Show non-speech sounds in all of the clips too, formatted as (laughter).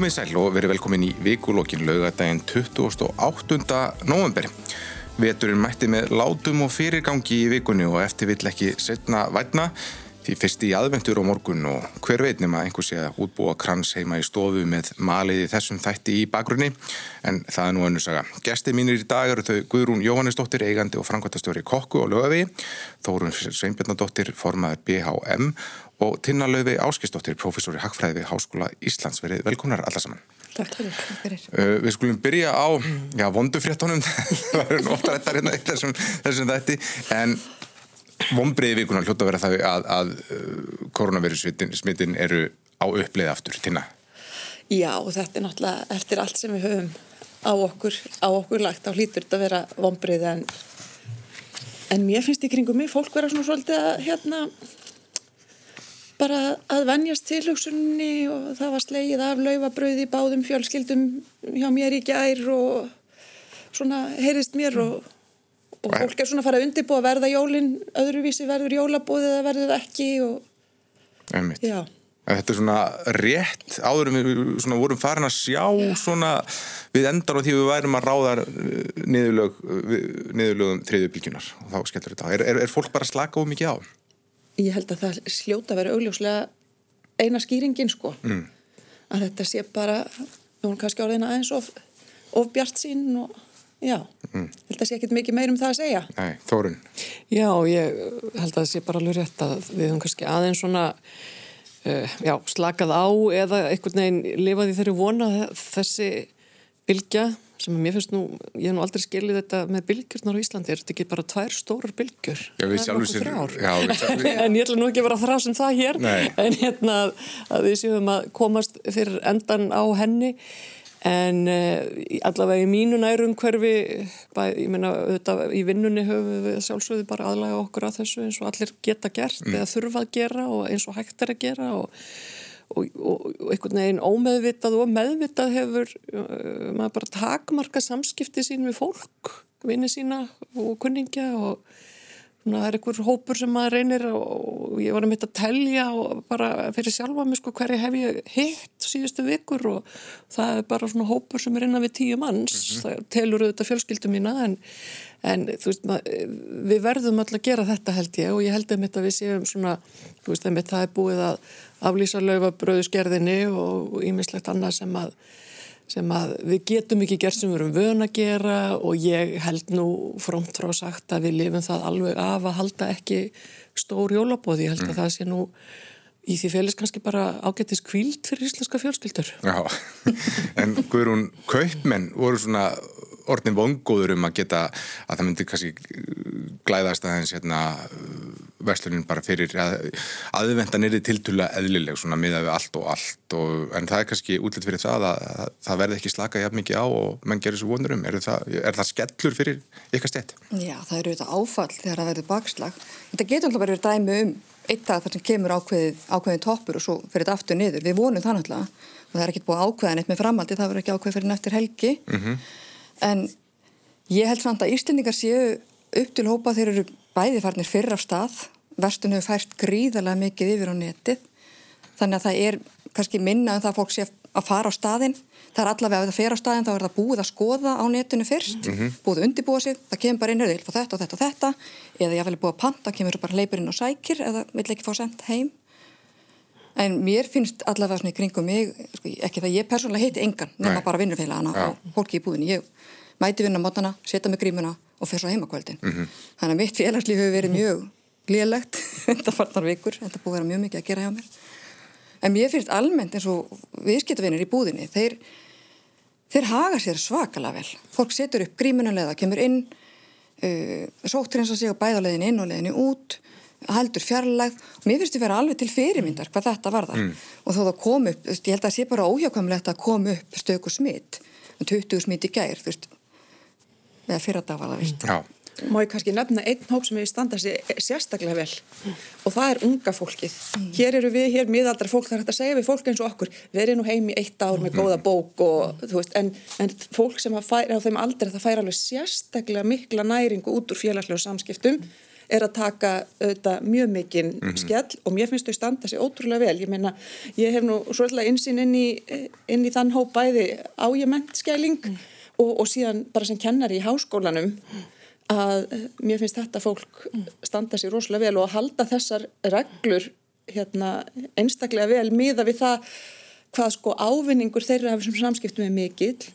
Komið sæl og verið velkomin í vikulókin laugadaginn 28. november. Veturinn mætti með látum og fyrirgangi í vikunni og eftir vill ekki setna vætna því fyrst í aðventur á morgun og hver veit nema einhver sé að útbúa krans heima í stofu með maliði þessum þætti í bakgrunni en það er nú önnu saga. Gesti mínir í dag eru þau Guðrún Jóhannesdóttir, eigandi og framkvæmtastjóri Kokku og Löfi, Þórun Sveinbjörnadóttir, formaður BHM og Tinna Löfi Áskistóttir, professori Hagfræði við Háskóla Íslands. Verið velkonar alla saman. Takk fyrir. Uh, við skulum byrja á já, vondufréttunum, (laughs) það eru ofta rættar hérna í þessum, þessum þætti, en vonbreiði vikunar hljóta að vera það að, að uh, koronavírusmittin eru á uppleið aftur, Tinna. Já, og þetta er náttúrulega eftir allt sem við höfum á okkur, á okkur lagt á hlítur þetta að vera vonbreiði en, en mér finnst í kringum mig fólk vera svona svolítið að hérna bara að vennjast tilhugsunni og það var slegið af laufabröði báðum fjölskyldum hjá mér í gær og svona heyrist mér og, og fólk er svona að fara að verða jólinn, öðruvísi verður jólabóðið eða verður ekki og já. Þetta er svona rétt áður við svona vorum farin að sjá svona við endar á því við værum að ráða niðurlög, niðurlögum þriðjubilgjunar og þá skellur þetta. Er, er, er fólk bara að slaka of mikið á? Ég held að það sljóta að vera augljóslega eina skýringin sko mm. að þetta sé bara hún kannski orðina aðeins of, of bjart sín og já mm. held að sé ekkit mikið meir um það að segja Nei, Þórun Já, ég held að það sé bara alveg rétt að við höfum kannski aðeins svona uh, já, slakað á eða einhvern veginn lifaði þeirri vona þessi bylgja sem mér finnst nú, ég hef nú aldrei skilið þetta með bylgjurnar á Íslandi, er þetta ekki bara tvær stórar bylgjur? Já, við sjálfum sér já, við sjálfum (laughs) En ég ætla nú ekki að vera þrá sem það hér Nei. en hérna að við séum að komast fyrir endan á henni en uh, allavega í mínu nærum hverfi ég meina, auðvitað í vinnunni höfum við sjálfsögðu bara aðlæga okkur að þessu eins og allir geta gert mm. eða þurfa að gera og eins og hægt er að gera og og, og, og einhvern veginn ómeðvitað og meðvitað hefur uh, maður bara takmarka samskipti sín við fólk, vinni sína og kunningja og svona, það er einhver hópur sem maður reynir og ég var að mitt að telja og bara fyrir sjálfa mig sko hverju hef ég hitt síðustu vikur og það er bara svona hópur sem er innan við tíu manns, mm -hmm. það telur auðvitað fjölskyldum mína en, en þú veist maður, við verðum alltaf að gera þetta held ég og ég held að mitt að við séum svona, þú veist að mitt það er búið að aflýsa laufabröðusgerðinni og ímislegt annað sem að, sem að við getum ekki gert sem við erum vöna að gera og ég held nú frómt frá sagt að við lifum það alveg af að halda ekki stór jólabóði, ég held að mm. það sé nú í því félis kannski bara ágættis kvíld fyrir íslenska fjölskyldur. Já, (laughs) en Guðrún, kaupmenn voru svona orðin vongóður um að geta að það myndi kannski glæðast aðeins hérna verslunin bara fyrir að aðvendan er þið tiltúlega eðlileg svona miða við allt og allt og, en það er kannski útlitt fyrir það að, að það verði ekki slaka jafn mikið á og menn gerir svo vonur um. Er það, er það skellur fyrir ykkar stett? Já, það eru þetta áfall þegar það verður bakslag. Þetta getur alltaf verið dæmi um eitt dag þar sem kemur ákveðið, ákveðið toppur og svo fyrir þetta aftur niður, við vonum það náttúrulega. Og það er ekki búið ákveðan eitt með framaldi það verður ekki ákveð fyrir neftir helgi. Mm -hmm. En ég held samt að Íslendingar séu upp til hópa þeir eru bæði farnir fyrr af stað, verstun hefur fært gríðarlega mikið yfir á netið. Þannig að það er kannski minna en það fólk sé að fara á staðin það er allavega að það fer á staðin þá er það búið að skoða á netinu fyrst, mm -hmm. búið að undirbúa sig. Það kemur bara inn og þetta og þetta og þetta. Eða ég vil búið að panta, kemur bara leipurinn og sækir eða vil ekki fá sendt heim en mér finnst allavega svona í kringum mig, sko, ekki það ég persónulega heiti engan, nema bara vinnufélagana ja. og fólki í búðinu, ég mæti vinna mótana, setja mig grímuna og fer svo heimakvöldin. Mm -hmm. Þannig að mitt félagslíf hefur verið mjög glíðlegt þetta (laughs) farnar vikur, þetta búið að vera mjög mikið að gera hjá mér. En mér finnst almennt eins og viðskiptavinir í búðinni, þeir, þeir haga sér svakalega vel. Fólk setur upp grímunulega, kemur inn, uh, sóttur eins og sig á bæðarleðin inn og leðinu út, heldur fjarlægð og mér finnst því að vera alveg til fyrirmyndar hvað þetta var það. Mm. Og þó það kom upp, ég held að það sé bara óhjákvæmlegt að kom upp stöku smitt, 20 smitt í gær, eða fyrir dag var það vist. Já. Má ég kannski nefna einn hóp sem hefur standað sér sérstaklega vel og það er unga fólkið. Mm. Hér eru við, hér miðaldra fólk, það er hægt að segja við fólk eins og okkur, erum nú heim í eitt ár með góða bók og þú veist, en, en fólk sem færa á þeim aldrei það færa alveg sérstaklega mikla næringu út úr félagslegu samskiptum er að taka auðvitað mjög mikinn Mhm. skell og mér finnst þau standa sér ótrúlega vel. Ég meina, ég hef nú svolítið einsinn inn í, inn í þann hóp bæði á ég mentskæling og, og síðan bara sem kennari í háskólanum að eh, mér finnst þetta fólk standa sér rosalega vel og að halda þessar reglur hérna, einstaklega vel miða við það hvað sko ávinningur þeirra af þessum samskiptum er mikill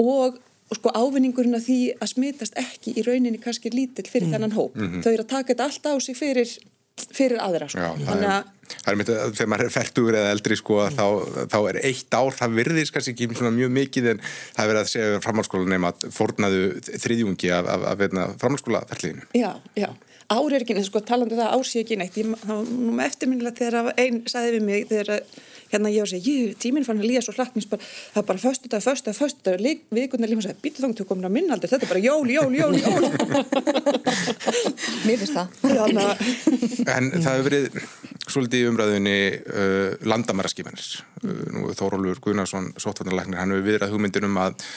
og sko ávinningurinn að því að smitast ekki í rauninni kannski lítill fyrir þennan hóp. Þau eru að taka þetta allt á sig fyrir, fyrir aðra. Sko. Já, það Þannig er, að það er mitt að þegar maður er færtugur eða eldri sko að þá, þá er eitt ár, það virðist kannski ekki mjög mikið en það er verið að segja framhalskóla nema að fórnaðu þriðjungi af, af, af, af framhalskólaferliðinu. Já, já. Ár er ekki neitt, sko, talandi um það ár sé ekki neitt. Ég, það var nú með eftirminnilega þegar einn sagði við mig þegar hérna ég var að segja, ég, tíminn fann að líða svo hlatt, bara, það er bara föstu dag, föstu dag, föstu dag, vikunar líma og sagði, býtu þangt, þú komin á minnaldur, þetta er bara jól, jól, jól, jól. Mér finnst það. Þannig að, En það hefur verið svolítið í umræðinni uh, landamæraskifanir. Uh, nú Þórólfur Guðnarsson, sótvarnarlæknir, hann hefur viðrað hugmyndinum að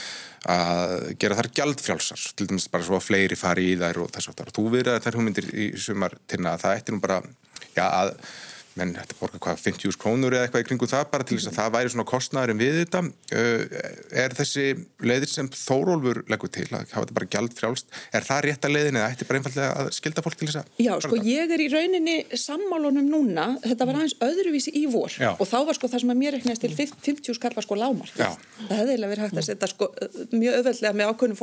að gera þar gjaldfrjálsar til dæmis bara svo að fleiri fari í þær og þess að þú viðraði þær hugmyndir í sumar til að það ætti nú bara já, að menn þetta borga hvað 50.000 krónur eða eitthvað í kringu það bara til þess að það væri svona kostnæðurinn við þetta. Uh, er þessi leiðir sem Þórólfur leggur til að hafa þetta bara gjaldfrjálst er það rétt að leiðin eða ætti bara einfallega að skilda fólk til þess að já, sko, ég er í rauninni sammálunum núna, þetta var aðeins öðruvísi í vor. Já. og þá var sko það sem að mér reknast til 50 skall var sko lámar. Já. Það hefði eiginlega verið hægt að setja sko mjög öðvöldlega með ákveðnum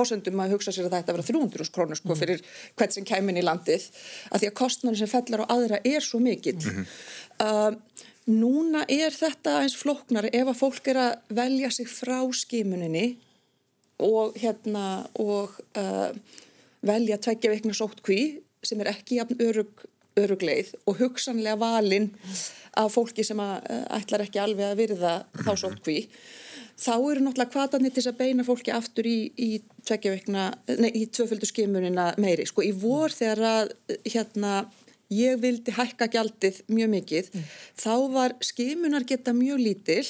fórsöndum að hugsa sér að þetta vera 300 krónur fyrir hvert sem kæmin í landið, að því að kostnarnir sem fellar á aðra svo mikill. Uh, núna er þetta eins flóknar ef að fólk er að velja sig frá skimuninni og hérna og uh, velja tveggja veikna sóttkví sem er ekki örug, örugleið og hugsanlega valinn af fólki sem að, uh, ætlar ekki alveg að virða þá sóttkví þá eru náttúrulega kvatanir til þess að beina fólki aftur í, í tveggja veikna, nei, í tvöföldu skimunina meiri. Sko í vor þegar að hérna ég vildi hækka gjaldið mjög mikið, þá var skimunar geta mjög lítill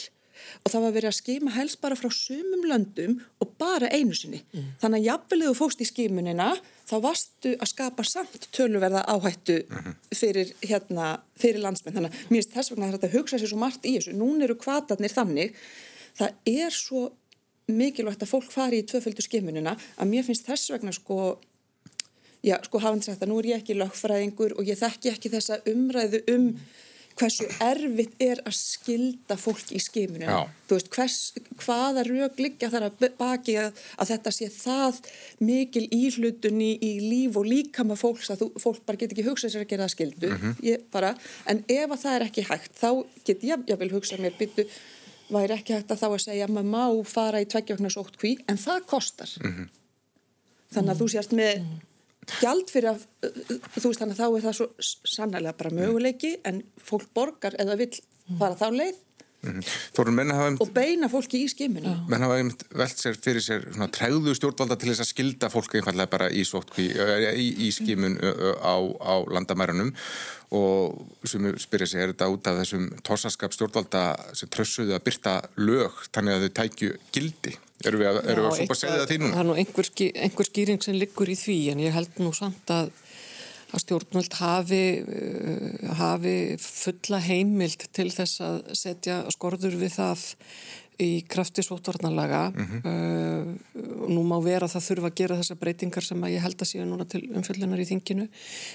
og það var verið að skima helst bara frá sumum löndum og bara einu sinni. Þannig að jafnvelegu fóst í skimunina, þá varstu að skapa samt töluverða áhættu fyrir, hérna, fyrir landsmenn. Þannig að mér finnst þess vegna að þetta hugsa sér svo margt í þessu. Nún eru kvatarnir þannig, það er svo mikilvægt að fólk fari í tvöföldu skimunina að mér finnst þess vegna sko já, sko hafandi sagt að nú er ég ekki lögfræðingur og ég þekki ekki þessa umræðu um hversu erfitt er að skilda fólk í skimuninu. Já. Þú veist, hvers, hvaða rauk liggja þar að baki að, að þetta sé það mikil íhlutun í, í líf og líkama fólks að þú, fólk bara get ekki hugsað sér að gera það skildu. ég bara, en ef að það er ekki hægt, þá get ég, ég vil hugsa mér, byttu, væri ekki hægt að þá að segja að maður má fara í tveggjöfna sótt hví, en það kostar. Þannig að þú sérst með gjald fyrir að, þú veist þannig að þá er það svo sannlega bara möguleiki en fólk borgar eða vill fara þá leið Þórun, menn hafa, og beina fólki í skiminu. menn hafa einmitt velt sér fyrir sér svona tregðu stjórnvalda til þess að skilda fólk einfallega bara í sótkví, í, í skimun á, á landamærunum og sem spyrja sig, er þetta út af þessum torsaskap stjórnvalda sem trössuðu að byrta lög þannig að þau tækju gildi? Eru við að, eru við að súpa segja það því núna? Það er nú einhver, ský, einhver skýring sem liggur í því en ég held nú samt að, að stjórnvöld hafi, uh, hafi fulla heimild til þess að setja skorður við það í krafti sótvarnalaga uh, og nú má vera að það þurfa að gera þessar breytingar sem að ég held að séu núna til umfjöldunar í þinginu.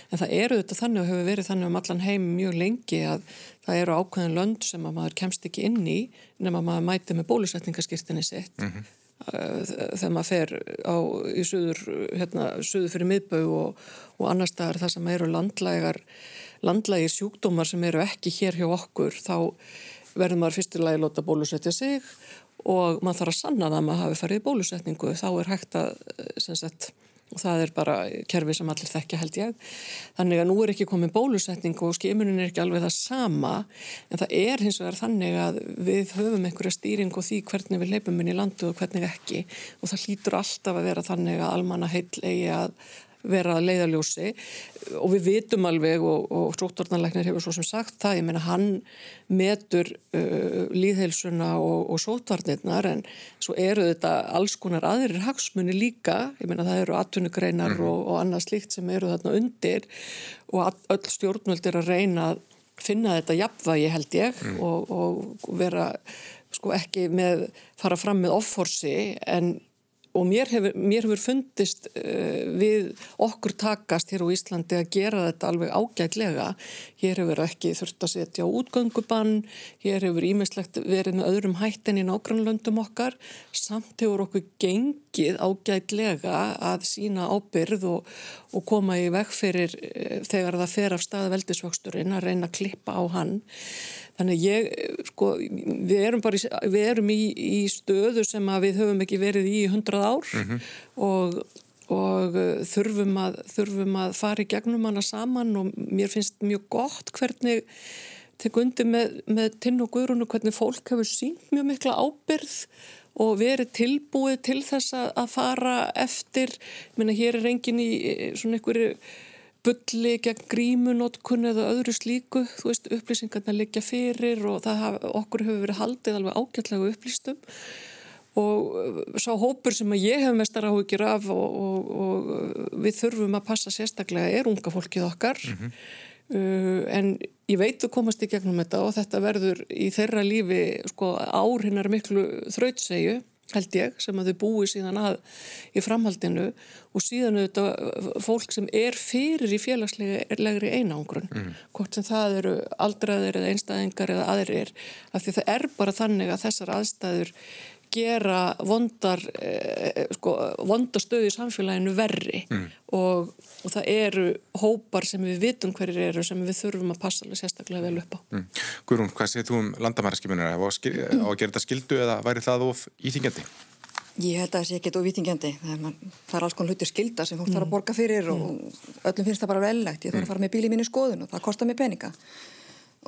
En það eru þetta þannig og hefur verið þannig um allan heim mjög lengi að það eru ákveðin lönd sem að maður kemst ekki inn í nema maður mæti með bólusetningaskirtinni sitt. Uh, þegar maður fer á, í suður, hérna, suður fyrir miðbau og, og annar staðar það sem eru landlægar, landlægir sjúkdómar sem eru ekki hér hjá okkur þá verður maður fyrstilega að láta bólusetja sig og maður þarf að sanna það að maður hafi farið í bólusetningu. Þá er hægt að sem sagt, og það er bara kerfi sem allir þekkja held ég. Þannig að nú er ekki komin bólusetning og skimunin er ekki alveg það sama en það er hins vegar þannig að við höfum einhverja stýring og því hvernig við leipum inn í landu og hvernig ekki. Og það hlýtur alltaf að vera þannig að almanna heil eigi að vera að leiðaljósi og við vitum alveg og, og sótvarnarleiknir hefur svo sem sagt það, ég meina hann metur uh, líðheilsuna og, og sótvarnirnar en svo eru þetta alls konar aðrir hagsmunni líka, ég meina það eru atvinnugreinar mm. og, og annað slíkt sem eru þarna undir og öll stjórnvöld er að reyna að finna þetta jafnvægi held ég mm. og, og vera sko ekki með fara fram með offorsi en og mér hefur, mér hefur fundist uh, við okkur takast hér á Íslandi að gera þetta alveg ágætlega. Hér hefur ekki þurft að setja útgöngubann, hér hefur ímislegt verið með öðrum hættin í nágrannlöndum okkar, samt hefur okkur gengið ágætlega að sína ábyrð og, og koma í veg fyrir uh, þegar það fer af staðveldisvöxturinn að reyna að klippa á hann. Þannig ég, sko, við erum bara í, við erum í, í stöðu sem við höfum ekki verið í hundrað ár mm -hmm. og, og uh, þurfum, að, þurfum að fara í gegnum hana saman og mér finnst mjög gott hvernig tek undir með, með tinn og guðrunu hvernig fólk hefur sínt mjög mikla ábyrð og verið tilbúið til þess að fara eftir, ég meina hér er engin í svona einhverju bulli gegn grímunótkun eða öðru slíku, þú veist, upplýsingarna liggja fyrir og það okkur hefur verið haldið alveg ágætlega upplýstum og uh, sá hópur sem að ég hef mestar áhugir af og, og, og við þurfum að passa sérstaklega er unga fólkið okkar mm -hmm. uh, en ég veit þú komast í gegnum þetta og þetta verður í þeirra lífi sko ár hinnar miklu þrautsegju held ég, sem að þau búi síðan að í framhaldinu og síðan auðvitað fólk sem er fyrir í félagslegri einangrun mm. hvort sem það eru aldraðir eða einstæðingar eða aðrir af því það er bara þannig að þessar aðstæður gera vondar eh, sko, vondastöðu í samfélaginu verri mm. og, og það eru hópar sem við vitum hverjir eru sem við þurfum að passa sérstaklega vel upp á mm. Guðrún, hvað séð þú um landamæraskipunar á að gera þetta skildu eða væri það of íþingjandi? Ég held að það sé ekki of íþingjandi það, það er alls konar hlutir skilda sem fólk mm. þarf að borga fyrir og mm. öllum finnst það bara vellegt ég þarf að fara með bíl í mínu skoðun og það kostar mér peninga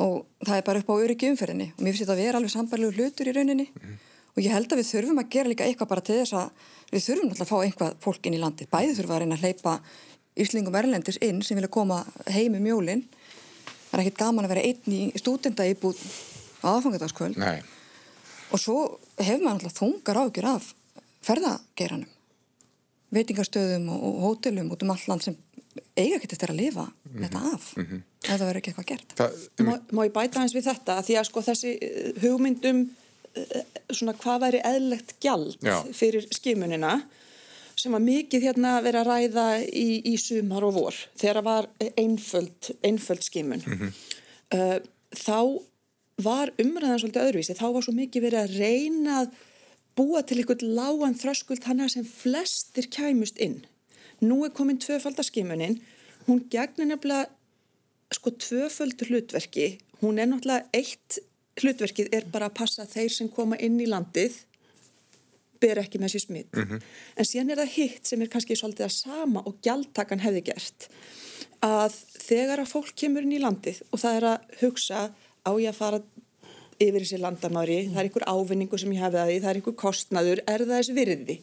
og það er bara upp á öryggi umferðinni og mér finnst þetta að vera alveg sambarlegu hlutur í rauninni mm og ég held að við þurfum að gera líka eitthvað bara til þess að við þurfum alltaf að fá einhvað fólk inn í landi bæði þurfum að reyna að hleypa Íslingum erlendis inn sem vilja koma heim í mjólin það er ekkit gaman að vera einn í stúdenda íbúð aðfangadagskvöld. Og svo hefur maður alltaf þungar ágjur af ferðageiranum. Veitingarstöðum og hótelum út um allan sem eiga ekkert eftir að lifa mm -hmm. þetta af. Mm -hmm. ef það verður ekki eitthvað gert. Það, um... má, má ég bæta eins við þetta? Að því að sko þessi hugmyndum Eh, svona hvað væri eðlegt gjald Já. fyrir skimunina sem var mikið hérna að vera að ræða í, í sumar og vor þegar var einföld, einföld skimun. Mm -hmm. uh, þá var umræðan svolítið öðruvísi. Þá var svo mikið verið að reyna að búa til einhvern lágan þröskuld hann sem flestir kæmust inn. Nú er komin tvöfaldaskimunin hún gegnir nefnilega sko tvöföldur hlutverki. Hún er náttúrulega eitt hlutverkið er bara að passa þeir sem koma inn í landið ber ekki með sér smitt mm -hmm. en síðan er það hitt sem er kannski svolítið að sama og gjaldtakan hefði gert að þegar að fólk kemur inn í landið og það er að hugsa á ég að fara yfir þessi landamári, mm. það er einhver ávinningu sem ég hefði að því, það er einhver kostnaður er það þessi virði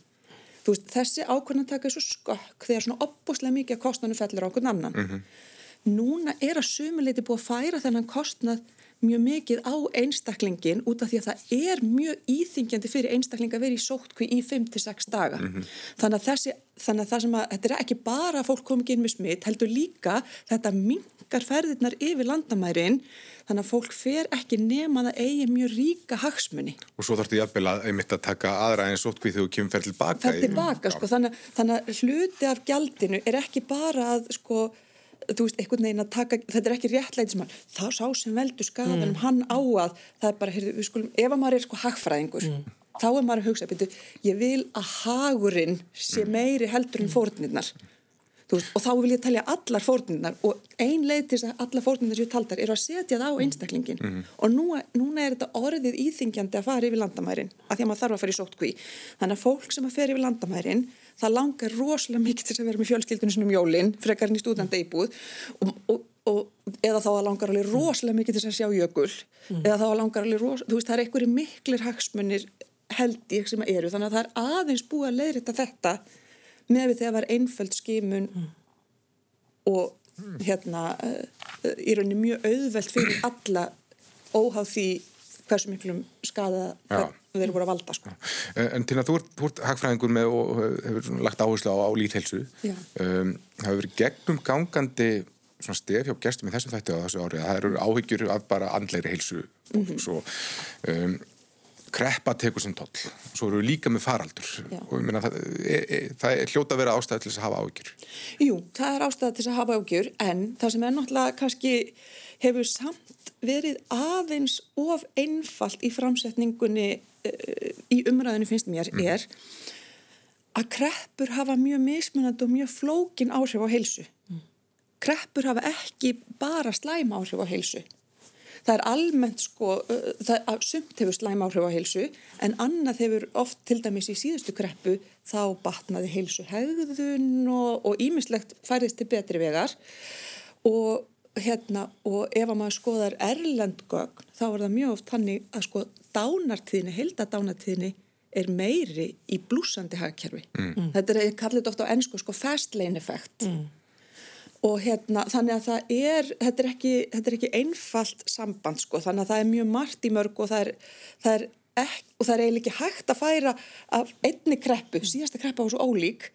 veist, þessi ákvörðan taka er svo skokk þegar svona opbúslega mikið að kostnaðinu fellur á okkur annan mm -hmm. núna er að sumuleiti búið að færa þennan kostnað mjög mikið á einstaklingin út af því að það er mjög íþingjandi fyrir einstakling að vera í sótkví í 5-6 daga. Mm -hmm. þannig, að þessi, þannig að það sem að, þetta er ekki bara að fólk komi ekki inn með smitt, heldur líka þetta mingar ferðirnar yfir landamærin þannig að fólk fer ekki nema að eigi mjög ríka hagsmunni. Og svo þarfstu jafnvel að einmitt að taka aðra en sótkví þegar þú kemur ferð tilbaka. Tilbaka, sko, þannig, þannig að hluti af gjaldinu er ekki bara að sko þú veist, einhvern veginn að taka, þetta er ekki réttleitismann, þá sá sem veldur skadanum mm. hann á að, það er bara, heyrðu, við skulum, ef að maður er sko hagfræðingur, mm. þá er maður að hugsa, betur, ég vil að hagurinn sé mm. meiri heldur en fórnirnar, veist, og þá vil ég talja allar fórnirnar og ein leið til þess að allar fórnirnar sem ég taldar er að setja það á einstaklingin mm. og nú, núna er þetta orðið íþingjandi að fara yfir landamærin, að því að maður þarf að fara í sótkví, þannig að fólk sem að fer yfir landamærin það langar rosalega mikið til að vera með fjölskyldunum sinum jólinn, frekarinn í stúdanda íbúð og, og, og, eða þá að langar alveg rosalega mikið til að sjá jökul mm. eða þá að langar alveg rosalega, þú veist það er einhverju miklir hagsmunir held ég sem eru. Þannig að það er aðeins búið að leiðrita þetta með við þegar var einföld skimun og hérna uh, í rauninni mjög auðvelt fyrir alla óháð því hversu miklum skada Já. þeir voru að valda sko. En, til að þú ert, þú ert hagfræðingur með og hefur svona lagt áherslu á, á líthelsu Já. um, það hefur verið gegnum gangandi svona stef hjá gestum í þessum þætti á þessu ári að það eru áhyggjur af bara andleiri heilsu Mhm. og svo um, kreppa tekur sinn toll svo eru við líka með faraldur Já. og ég meina það, e, e, það er hljóta að vera ástæð til þess að hafa áhyggjur Jú, það er ástæða til þess að hafa ágjur en það sem er náttúrulega kannski hefur samt verið aðeins of einfalt í framsetningunni uh, í umræðinu finnst mér er að kreppur hafa mjög mismunandi og mjög flókin áhrif á heilsu. Kreppur hafa ekki bara slæm áhrif á heilsu. Það er almennt sko, það, að sumt hefur slæm áhrif á heilsu en annað hefur oft til dæmis í síðustu kreppu þá batnaði heilsu hegðun og ímislegt færðist til betri vegar og hérna og ef að maður skoðar erlendgögn þá er það mjög oft þannig að sko dánartíðinni, heildadánartíðinni er meiri í blúsandi hagkerfi. Mm. Þetta er, ég kalli þetta ofta á ennsku sko fast lane effect. Og hérna þannig að það er þetta er ekki, þetta er ekki einfalt samband sko þannig að það er mjög margt í mörg og það er, það er ekki, og það er eiginlega ekki hægt að færa af einni kreppu, síðasta kreppa var svo ólík.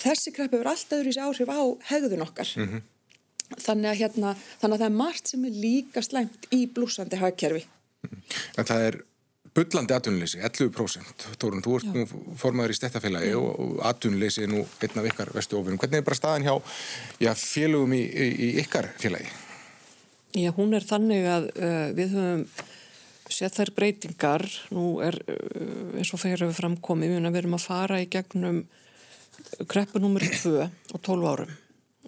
Þessi kreppu hefur allt öðru í sig áhrif á hegðun okkar þannig, að, hérna, þannig að það er margt sem er líka slæmt í blúsandi hagkerfi. En það er bullandi atvinnuleysi, 11% Tórun, þú ert nú formaður í stettafélagi og, og atvinnuleysi er nú einn af ykkar vestu ofinum. Hvernig er bara staðan hjá já, félögum í, í, í ykkar félagi? Já, hún er þannig að uh, við höfum séð þær breytingar, nú er uh, eins og fyrir við framkomið, við erum að fara í gegnum kreppu nummer 2 og 12 árum.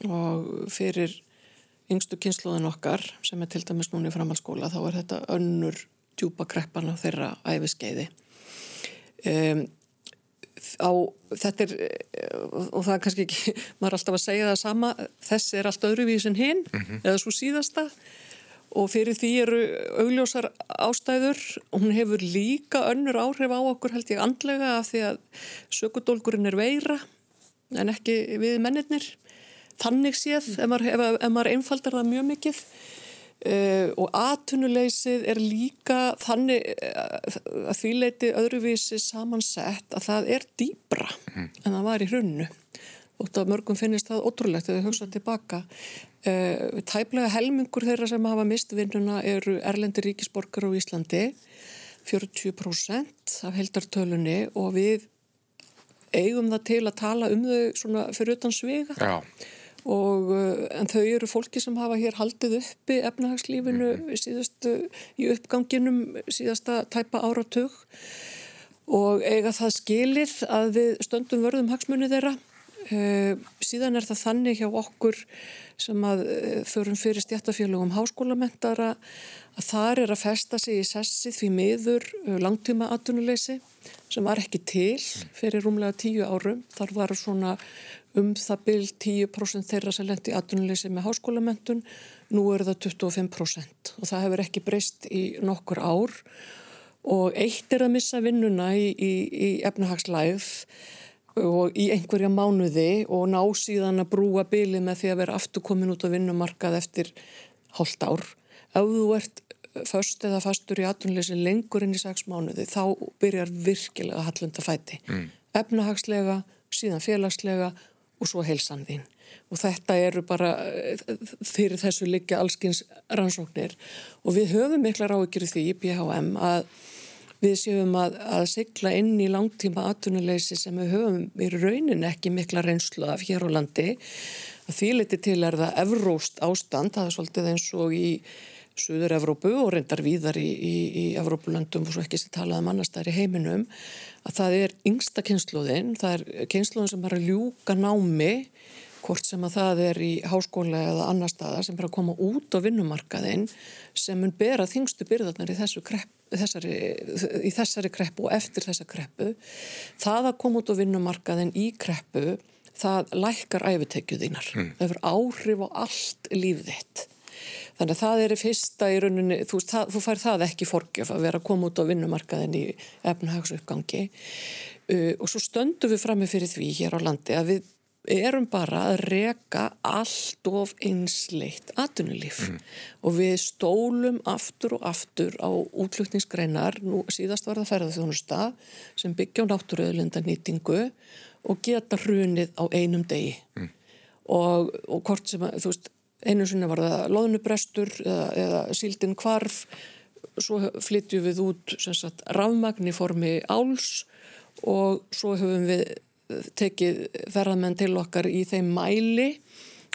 Og fyrir yngstu kynsluðin okkar sem er til dæmis núni í framhalskóla þá er þetta önnur djúpa kreppan á þeirra æfiskeiði. Um, á, þetta er, og það er kannski ekki, (laughs) maður er alltaf að segja það sama, þessi er allt öðruvísin hinn, eða svo síðasta. Og fyrir því eru augljósar ástæður. Og hún hefur líka önnur áhrif á okkur held ég andlega af því að sökudólgurinn er veira en ekki við mennirnir þannig séð ef maður, ef, ef maður einfaldar það mjög mikið. Uh, og atvinnuleysið er líka þannig uh, að því leiti öðruvísi samansett að það er dýbra en það var í hrunnu og það mörgum finnist það ótrúlegt þegar þau hugsa tilbaka. Uh, tæplega helmingur þeirra sem hafa mist vinnuna eru erlendi ríkisborgar á Íslandi 40% af heldartölunni og við eigum það til að tala um þau svona fyrir utan svega Já. Og uh, en þau eru fólki sem hafa hér haldið uppi efnahagslífinu síðastu í uppganginum síðasta tæpa áratug. Og eiga það skilið að við stöndum vörðum hagsmunni þeirra. Uh, síðan er það þannig hjá okkur sem að uh, förum fyrir stjættafélagum háskólamentara að þar er að festa sig í sessi því miður langtíma atvinnuleysi sem var ekki til fyrir rúmlega tíu árum. Þar var svona um það byll 10% þeirra sem lendi í atvinnuleysi með háskólamentun. Nú er það 25% og það hefur ekki breyst í nokkur ár og eitt er að missa vinnuna í, í, í efnahagslæð og í einhverja mánuði og ná síðan að brúa bylið með því að vera aftur komin út á vinnumarkað eftir hálft ár. Ef þú ert först eða fastur í atvinnuleysi lengur inn í sex mánuði þá byrjar virkilega hallunda fæti. Mm. Efnahagslega, síðan félagslega og svo heilsan þín. Og þetta eru bara fyrir þessu liggja allskins rannsóknir og við höfum mikla ráðgjur því í BHM að við séum að, að sigla inn í langtíma atvinnuleysi sem við höfum í raunin ekki mikla reynslu af hér á landi. Að því liti til er það evróst ástand, það er svolítið eins og í Suður Evrópu og reyndar víðar í, í, í Evrópulöndum og svo ekki sem talaði um annars þær í heiminum að það er yngsta kynsluðin, það er kynsluðin sem er að ljúka námi hvort sem að það er í háskóla eða annar staðar sem er að koma út á vinnumarkaðin sem mun bera þingstu byrðarnar í, þessu krepp, þessari, í þessari kreppu og eftir þessa kreppu. Það að koma út á vinnumarkaðin í kreppu það lækkar æfitekju þínar. Mm. það hefur áhrif á allt líf þitt Þannig að það er fyrsta í rauninni, þú, það, þú fær það ekki forgjöf að vera að koma út á vinnumarkaðin í efnahagsuppgangi uh, og svo stöndum við fram með fyrir því hér á landi að við erum bara að reka allt of einsleitt atunulíf mm. og við stólum aftur og aftur á útlutningsgreinar, nú síðast var það ferðarþjónusta sem byggja á náttúruöðlindanýtingu og geta hrunið á einum degi mm. og, og hvort sem að, þú veist, einu sinni var það loðnubrestur eða, eða síldin kvarf svo flyttjum við út sagt, rafmagn í formi áls og svo höfum við tekið ferðamenn til okkar í þeim mæli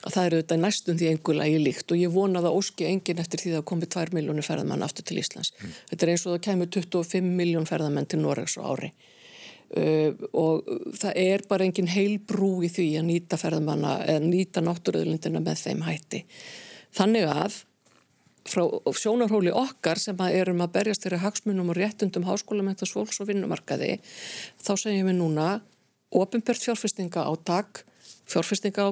að það eru þetta næstum því einhverlega í líkt og ég vona það óski engin eftir því að komi 2 miljónu ferðamenn aftur til Íslands. Mm. Þetta er eins og það kemur 25 miljón ferðamenn til Noregs á ári uh, og það er bara engin heil brú í því að nýta ferðamanna eða nýta náttúruðlindina með þeim hætti. Þannig að frá sjónarhóli okkar sem að erum að berjast fyrir hagsmunum og réttundum háskólamæntas fólks og vinnumarkaði þá segjum við núna ofinbært fjárfestinga átak, fjárfestinga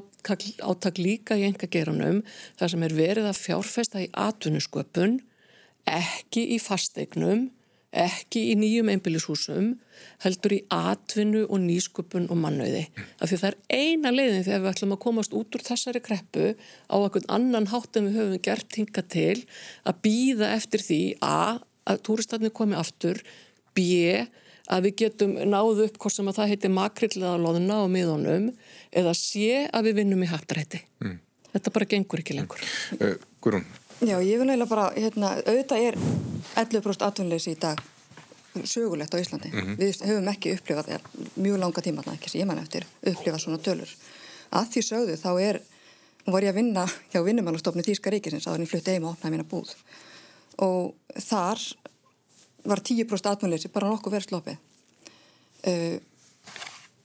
átak líka í enga geranum, þar sem er verið að fjárfesta í atvinnusköpun, ekki í fasteignum, ekki í nýjum einbílishúsum, heldur í atvinnu og nýsköpun og mannauði. Af því það er eina leiðin þegar við ætlum að komast út úr þessari kreppu á einhvern annan hátt en við höfum gert hinga til að býða eftir því a, að túristatni komi aftur, b, að við getum náðu upp hvort sem að það heiti makrillega loðuna og miðunum eða sé að við vinnum í hattrætti. Mm. Þetta bara gengur ekki lengur. Uh, Guðrún? Já, ég vil eiginlega bara, hérna, auðvitað er 11% atvinnleysi í dag sögulegt á Íslandi. Mm -hmm. Við höfum ekki upplifað, ja, mjög langa tíma, ekki sem ég mann eftir, upplifað svona dölur. Að því sögðu þá er, nú var ég að vinna hjá vinnumælustofni Þýska ríkisins að hann flutti heima og opnaði mína búð og þar var 10% atvinnleysi bara nokkuð verið slopið. Uh,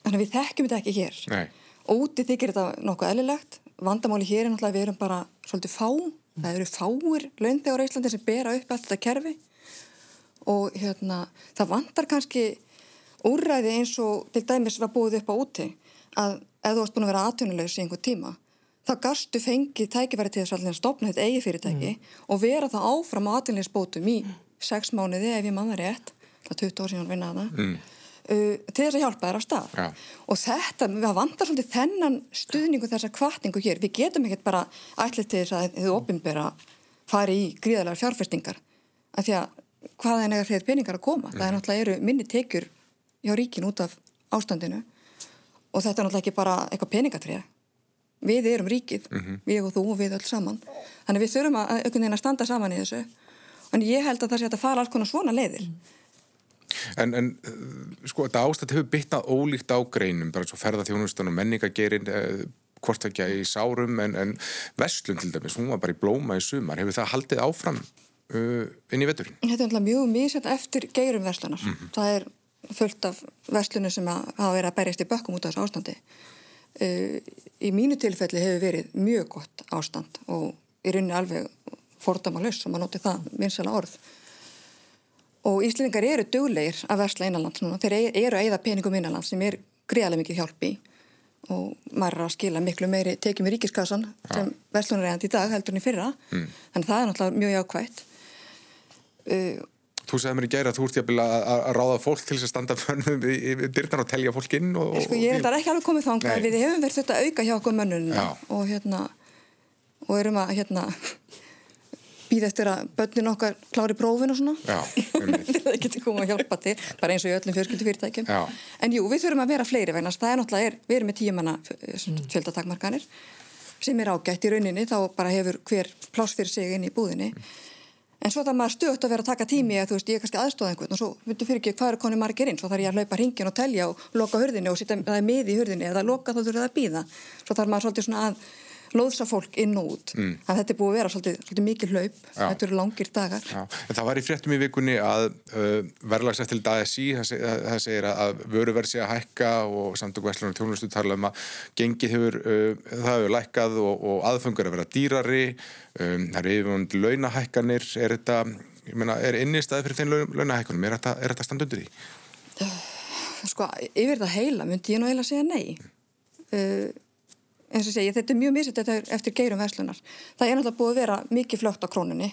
þannig að við þekkjum þetta ekki hér. Nei. Úti þykir þetta nokkuð eðlilegt. Vandamáli hér er náttúrulega við erum bara svolítið fá. Mm. Það eru fáir launþegar á Íslandi sem bera upp allt þetta kerfi og hérna, það vandar kannski úrræði eins og til dæmis var búið upp á úti að ef þú varst búin að vera atvinnulegs í einhver tíma þá gastu fengið tækifæri til þess að stopna þetta eigi fyrirtæki mm. og vera það áfram á atvinnulegsbótum í sex mánuði ef ég manna rétt, það 20 ár síðan vinna það mm. Uh, til þess að hjálpa þér á stað. Ja. og þetta, við vandar svolítið þennan stuðningu þessar kvartningu hér, við getum ekkert bara ætlið til þess að þið ofinbera fari í gríðalega fjárfestingar. Af því að hvaðan er þeir peningar að koma, mm. það er mhm. náttúrulega eru minni tekjur hjá ríkin út af ástandinu. Og þetta er náttúrulega ekki bara eitthvað peningatrið við erum ríkið, mm -hmm. við og þú og við öll saman. Þannig við þurfum að, að standa saman í þessu. En ég held að það sé að fara alls konar svona leiðir En, en sko þetta ástætt hefur byttnað ólíkt á greinum, bara svo ferðarþjónustunum menningagerin, eh, hvort ekki í sárum, en, en Vestlund til dæmis, hún var bara í blóma í sumar hefur það haldið áfram uh, inn í vetturinn? Þetta er alltaf mjög mísett eftir geirum Vestlunar, mm -hmm. það er fullt af Vestlunum sem hafa verið að berjast í bökkum út af þessu ástandi uh, í mínu tilfelli hefur verið mjög gott ástand og í rauninni alveg fordamalus og maður noti það vinsala orð og Íslandingar eru döglegir að versla innanlands núna, þeir eru að eigða peningum innanlands sem er greiðarlega mikið hjálp í. Og maður er að skila miklu meiri tekjum í ríkiskassan ja. sem verslunar eigandi í dag heldur en í fyrra. Mm. en það er náttúrulega mjög jákvægt uh, Þú segði mér í gæri að þú ert jæfnvel að ráða fólk til þess að standa fönnum í dyrtan og telja fólk inn og, Sko ég er þetta ekki alveg komið þánga við hefum verið þetta auka hjá okkur mönnun og hérna og erum að hérna býð eftir að börnin okkar klári prófin og svona. (laughs) Það getur komið að hjálpa til bara eins og í öllum fjörskildu fyrirtækjum Já. en jú, við þurfum að vera fleiri vegna það er náttúrulega, er, við erum með tíumanna mm. fjöldatakmarkanir sem er ágætt í rauninni, þá bara hefur hver pláss fyrir sig inn í búðinni. Mm. en svo það maður stöðt að vera að taka tími að þú veist, ég er kannski aðstóða einhvern og svo veitur fyrir ekki hvað eru koni margir inn, svo þarf ég að hlaupa hringin og telja og loka hurðinni og sitja með í hurðinni eða loka þá þurfa það að býða svo þarf maður svolítið svona að lóðsa fólk inn og út mm. að þetta er búið að vera svolítið, svolítið mikið hlaup Já. þetta eru langir dagar Já. en það var í fréttum í vikunni að uh, verðlagsættil DSI, það, það segir að vöruverð sé að hækka og samtök Veslunar tjónustu tala um að gengið hefur, uh, það hefur lækkað og, og aðfengur að vera dýrari um, það eru yfirvönd launahækkanir er þetta, ég meina, er inni staði fyrir þeim launahækkanum, er þetta, þetta standundur í? Sko, yfir það heila myndi ég nú heila segja nei uh, eins og segja, þetta er mjög misið eftir geirum verslunar. Það er náttúrulega búið að vera mikið flögt á krónunni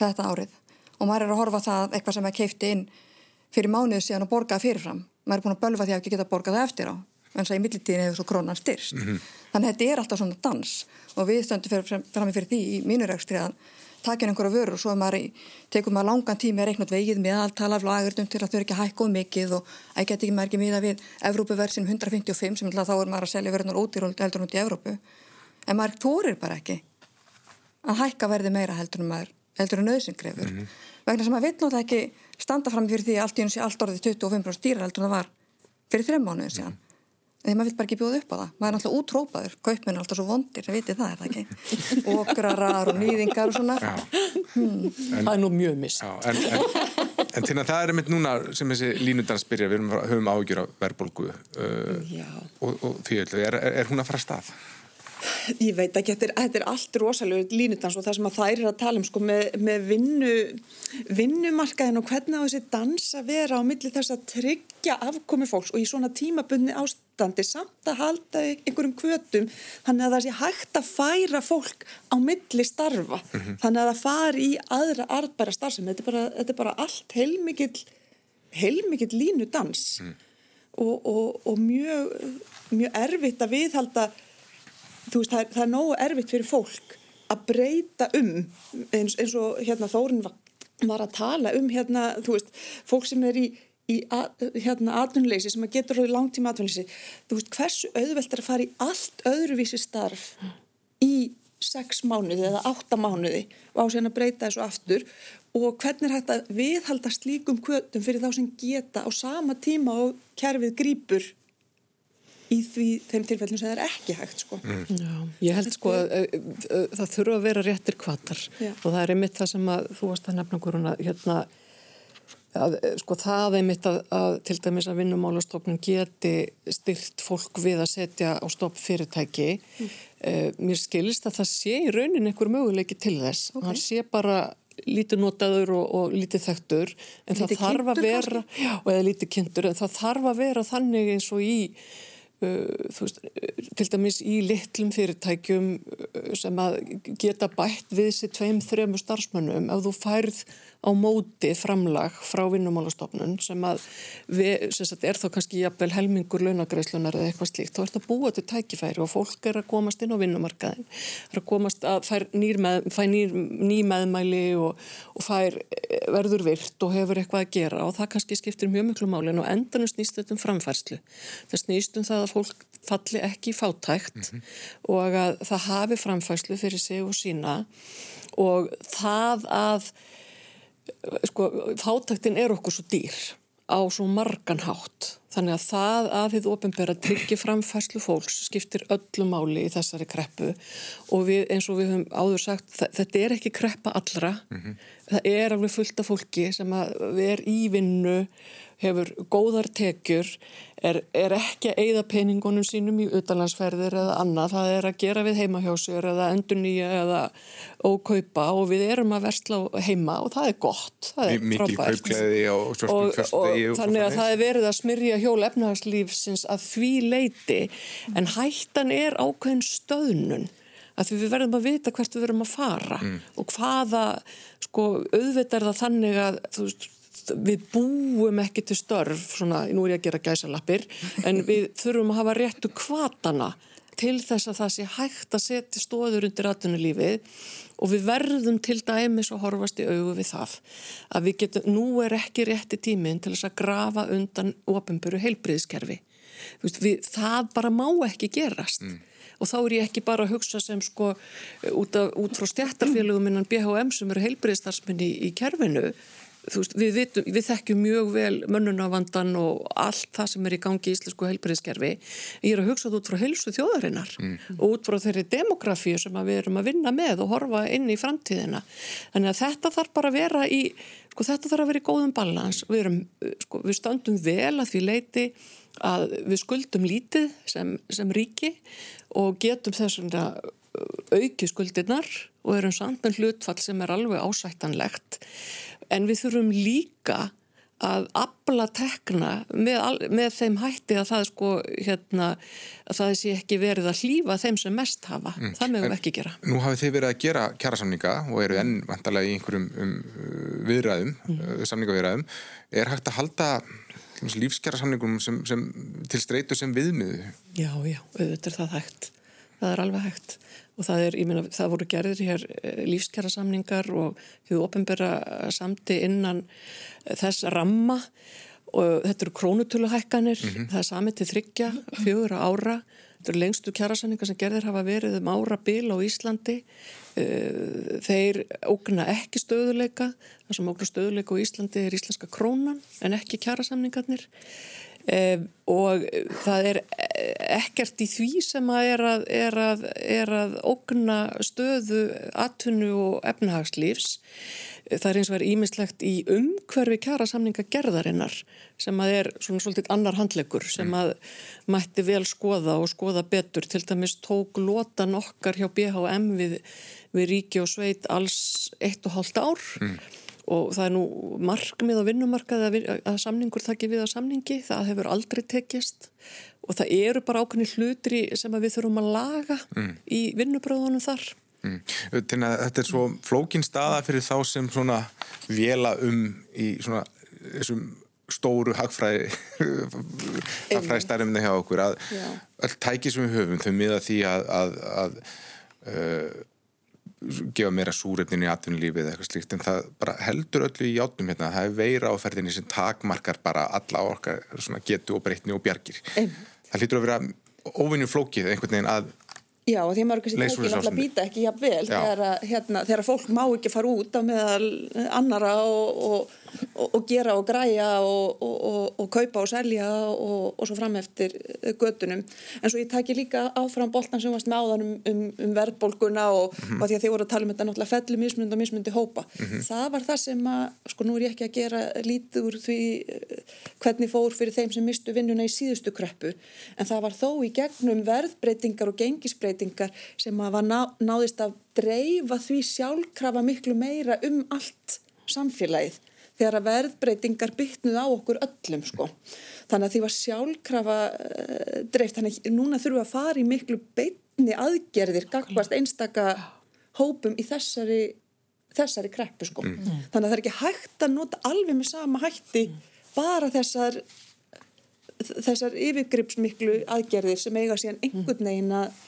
þetta árið og maður er að horfa það eitthvað sem er keifti inn fyrir mánuðu síðan og borgaði fyrirfram. Maður er búin að bölfa því að ekki geta borgað það eftir á en það í millitíðin hefur svo krónan styrst. Mm -hmm. Þannig að þetta er alltaf svona dans og við stöndum fram fyrir því í mínurekstri að takin einhverja vörur og svo maður tekum maður langan tími að reikna út vegið með alltala af lagurdum til að þau ekki hækkuð mikið og að geta ekki maður ekki miða við Evrópuversin 155 sem þá er maður að selja verðunar ódýr heldur út í Evrópu. En maður tórir bara ekki að hækka verði meira heldur en maður heldur en nöðsyngrefur mm -hmm. vegna sem maður vill náttúrulega ekki standa fram fyrir því að allt í hún sé allt orðið 25% stýra heldur en það var fyrir þrem mánuðin síðan. Mm -hmm því maður vil bara ekki bjóða upp á það. Maður er alltaf útrópaður, kaupmenn er alltaf svo vondir það vitið það, er það ekki? (laughs) Okrarar og nýðingar og svona. Hmm. en, það er nú mjög miss já, en, en, en til að það er mynd núna sem þessi línundans byrja, við höfum ágjur af verðbólgu uh, og, og því er, er hún að fara stað? Ég veit ekki, þetta er, þetta er allt rosalega línudans og það sem að þær er að tala um sko, með, með vinnu, vinnumarkaðin og hvernig á þessi dans að vera á milli þess að tryggja afkomi fólks og í svona tímabunni ástandi samt að halda einhverjum kvötum þannig að það sé hægt að færa fólk á milli starfa mm -hmm. þannig að það fari í aðra arðbæra starfsemi, þetta er bara, þetta er bara allt heilmikill heilmikill línudans mm. og, og, og mjög, mjög erfitt að viðhalda þú veist, það er, það er nógu erfitt fyrir fólk að breyta um eins, eins og hérna Þórin var, var að tala um hérna, þú veist, fólk sem er í, í að, hérna atvinnuleysi sem að getur á langtíma atvinnuleysi þú veist, hversu auðvelt er að fara í allt öðruvísi starf í sex mánuði eða átta mánuði og á síðan að breyta þessu aftur? Og hvernig er hægt að viðhalda slíkum kvötum fyrir þá sem geta á sama tíma og kerfið grýpur í því þeim tilfellum sem það er ekki hægt sko. Mm. Já, ég held sko að, að, að það þurfa að vera réttir kvatar Já. og það er einmitt það sem að þú varst að nefna hverjuna hérna að sko það er einmitt að, að til dæmis að vinnumálastofnun geti styrt fólk við að setja á stopp fyrirtæki mm. uh, mér skilist að það sé í raunin einhver möguleiki til þess okay. hann sé bara lítið notaður og, og lítið þekktur en lítið það þarf að vera já, eða lítið kynntur en það þarf að vera þannig eins og í veist, til dæmis í litlum fyrirtækjum uh, sem að geta bætt við sér tveim, þrejum starfsmönnum. Ef þú færð á móti framlag frá vinnumálastofnun sem að við, sem sagt, er þá kannski jafnvel helmingur launagreislunar eða eitthvað slíkt, þá ert að búa til tækifæri og fólk er að komast inn á vinnumarkaðin er að komast að fær nýr, með, fær nýr ný meðmæli og, og fær verður virt og hefur eitthvað að gera og það kannski skiptir mjög miklu málin og endanum snýst þetta um framfærslu. Það snýst um það að fólk falli ekki fátækt mm -hmm. og að það hafi framfærslu fyrir sig og sína og það að sko, fátæktin er okkur svo dýr á svo margan hátt. Þannig að það að þið ofinbæra tryggja fram fæslu fólks skiptir öllu máli í þessari kreppu. Og við, eins og við höfum áður sagt þetta er ekki kreppa allra. Mm -hmm. það er alveg fullt af fólki sem að er í vinnu hefur góðar tekjur, er, er ekki að eigða peningunum sínum í utanlandsferðir eða annað, það er að gera við heimahjósur eða endur nýja eða ókaupa og við erum að versla heima og það er gott, það er Mikil frábært. Mikil og, og, og þannig að það er verið að smyrja hjól efnahagslífsins að því leiti en hættan er ákveðin stöðnun að við verðum að vita hvert við verðum að fara mm. og hvaða, sko, auðvitað er það þannig að, þú veist, við búum ekki til störf, svona, nú er ég að gera gæsalappir, en við þurfum að hafa réttu kvatana til þess að það sé hægt að setja stóður undir atvinnulífið og við verðum til dæmis að horfast í augu við það að við getum, nú er ekki rétti tíminn til þess að grafa undan ofinböru heilbriðskerfi. Við, það bara má ekki gerast. Mm. Og þá er ég ekki bara að hugsa sem sko út, af, út frá stjættarfélögum innan BHM sem eru heilbriðstarfsmenni í, í kerfinu Veist, við, vitum, við þekkjum mjög vel mönnunarvandan og allt það sem er í gangi í íslensku helbriðskerfi. Ég er að hugsa út frá helsu þjóðarinnar mm. og út frá þeirri demografíu sem við erum að vinna með og horfa inn í framtíðina. Þannig að þetta þarf bara að vera í, sko þetta þarf að vera í góðum balans. Við, erum, sko, við stöndum vel að því leiti að við skuldum lítið sem, sem ríki og getum þess að auki skuldirnar og erum samt með hlutfall sem er alveg ásættanlegt en við þurfum líka að abla tekna með, með þeim hætti að það sko hérna að það sé ekki verið að hlýfa þeim sem mest hafa. Það mögum ekki gera. Nú hafið þið verið að gera kjærasamninga og eru enn vantarlega í einhverjum um, uh, viðræðum, mm. samningaviðræðum. Er hægt að halda lífskjærasamningum sem, sem, til streitu sem viðmiðu? Já, já, auðvitað er það hægt. Það er alveg hægt og það er, ég meina, það voru gerðir hér lífskjara samningar og hefur ofinbera samti innan þess ramma. Og þetta eru krónutöluhækkanir, það er samið til þryggja, fjögur ára, þetta eru lengstu kjarasamningar sem gerðir hafa verið um ára bil á Íslandi, Eh, þeir ógna ekki stöðuleika, það sem ógna stöðuleika á Íslandi er íslenska krónan en ekki kjarasamningarnir Um, og það er ekkert í því sem að er að, er að, er að ógna stöðu atvinnu og efnahagslífs. Það er eins og er ímislegt í umhverfi kjara samninga gerðarinnar sem að er svona svolítið annar handlegur sem að mætti vel skoða og skoða betur. Til dæmis tók lotan okkar hjá BHM við, við ríki og sveit alls eitt og hálft ár. Mm og það er nú markmið á vinnumarkaði að, að samningur þakki við á samningi, það hefur aldrei tekist og það eru bara ákveðni hlutri sem við þurfum að laga mm. í vinnubröðunum þar. Mm. Þetta er svo flókin staða fyrir þá sem svona vela um í svona þessum stóru hagfræði (laughs) hagfræði stærminu hjá okkur að Já. öll tæki sem við höfum þau miða því að, að, að uh, gefa meira súrefnin í atvinnulífið eða eitthvað slíkt en það bara heldur öllu í játnum hérna. Það er veira áferðinni sem takmarkar bara alla okkar getu og breytni og bjargir. Einmitt. það hlýtur að vera óvinni flókið einhvern veginn að Já, því að maður kannski tækir náttúrulega býta ekki jafn vel þegar, hérna, þegar fólk má ekki fara út á meðal annara og, og, og, og gera og græja og kaupa og selja og svo fram eftir gödunum. En svo ég tækir líka áfram boltan sem varst með áðan um, um, um verðbólguna og mm -hmm. því að þið voru að tala um þetta náttúrulega felli mismund og mismundi hópa. Mm -hmm. Það var það sem að, sko nú er ég ekki að gera lítið úr því hvernig fór fyrir þeim sem mistu vinnuna í síðustu kreppu en það var þó í gegnum verðbreytingar og gengisbreytingar breytingar sem að var ná, náðist að dreifa því sjálfkrafa miklu meira um allt samfélagið þegar að verðbreytingar bytnuð á okkur öllum sko. Þannig að því var sjálfkrafa uh, dreift, þannig að núna þurfum við að fara í miklu beitni aðgerðir gagvast einstaka hópum í þessari, þessari kreppu sko. Mm. Þannig að það er ekki hægt að nota alveg með sama hætti bara þessar þessar yfirgripsmiklu aðgerðir sem eiga síðan einhvern veginn að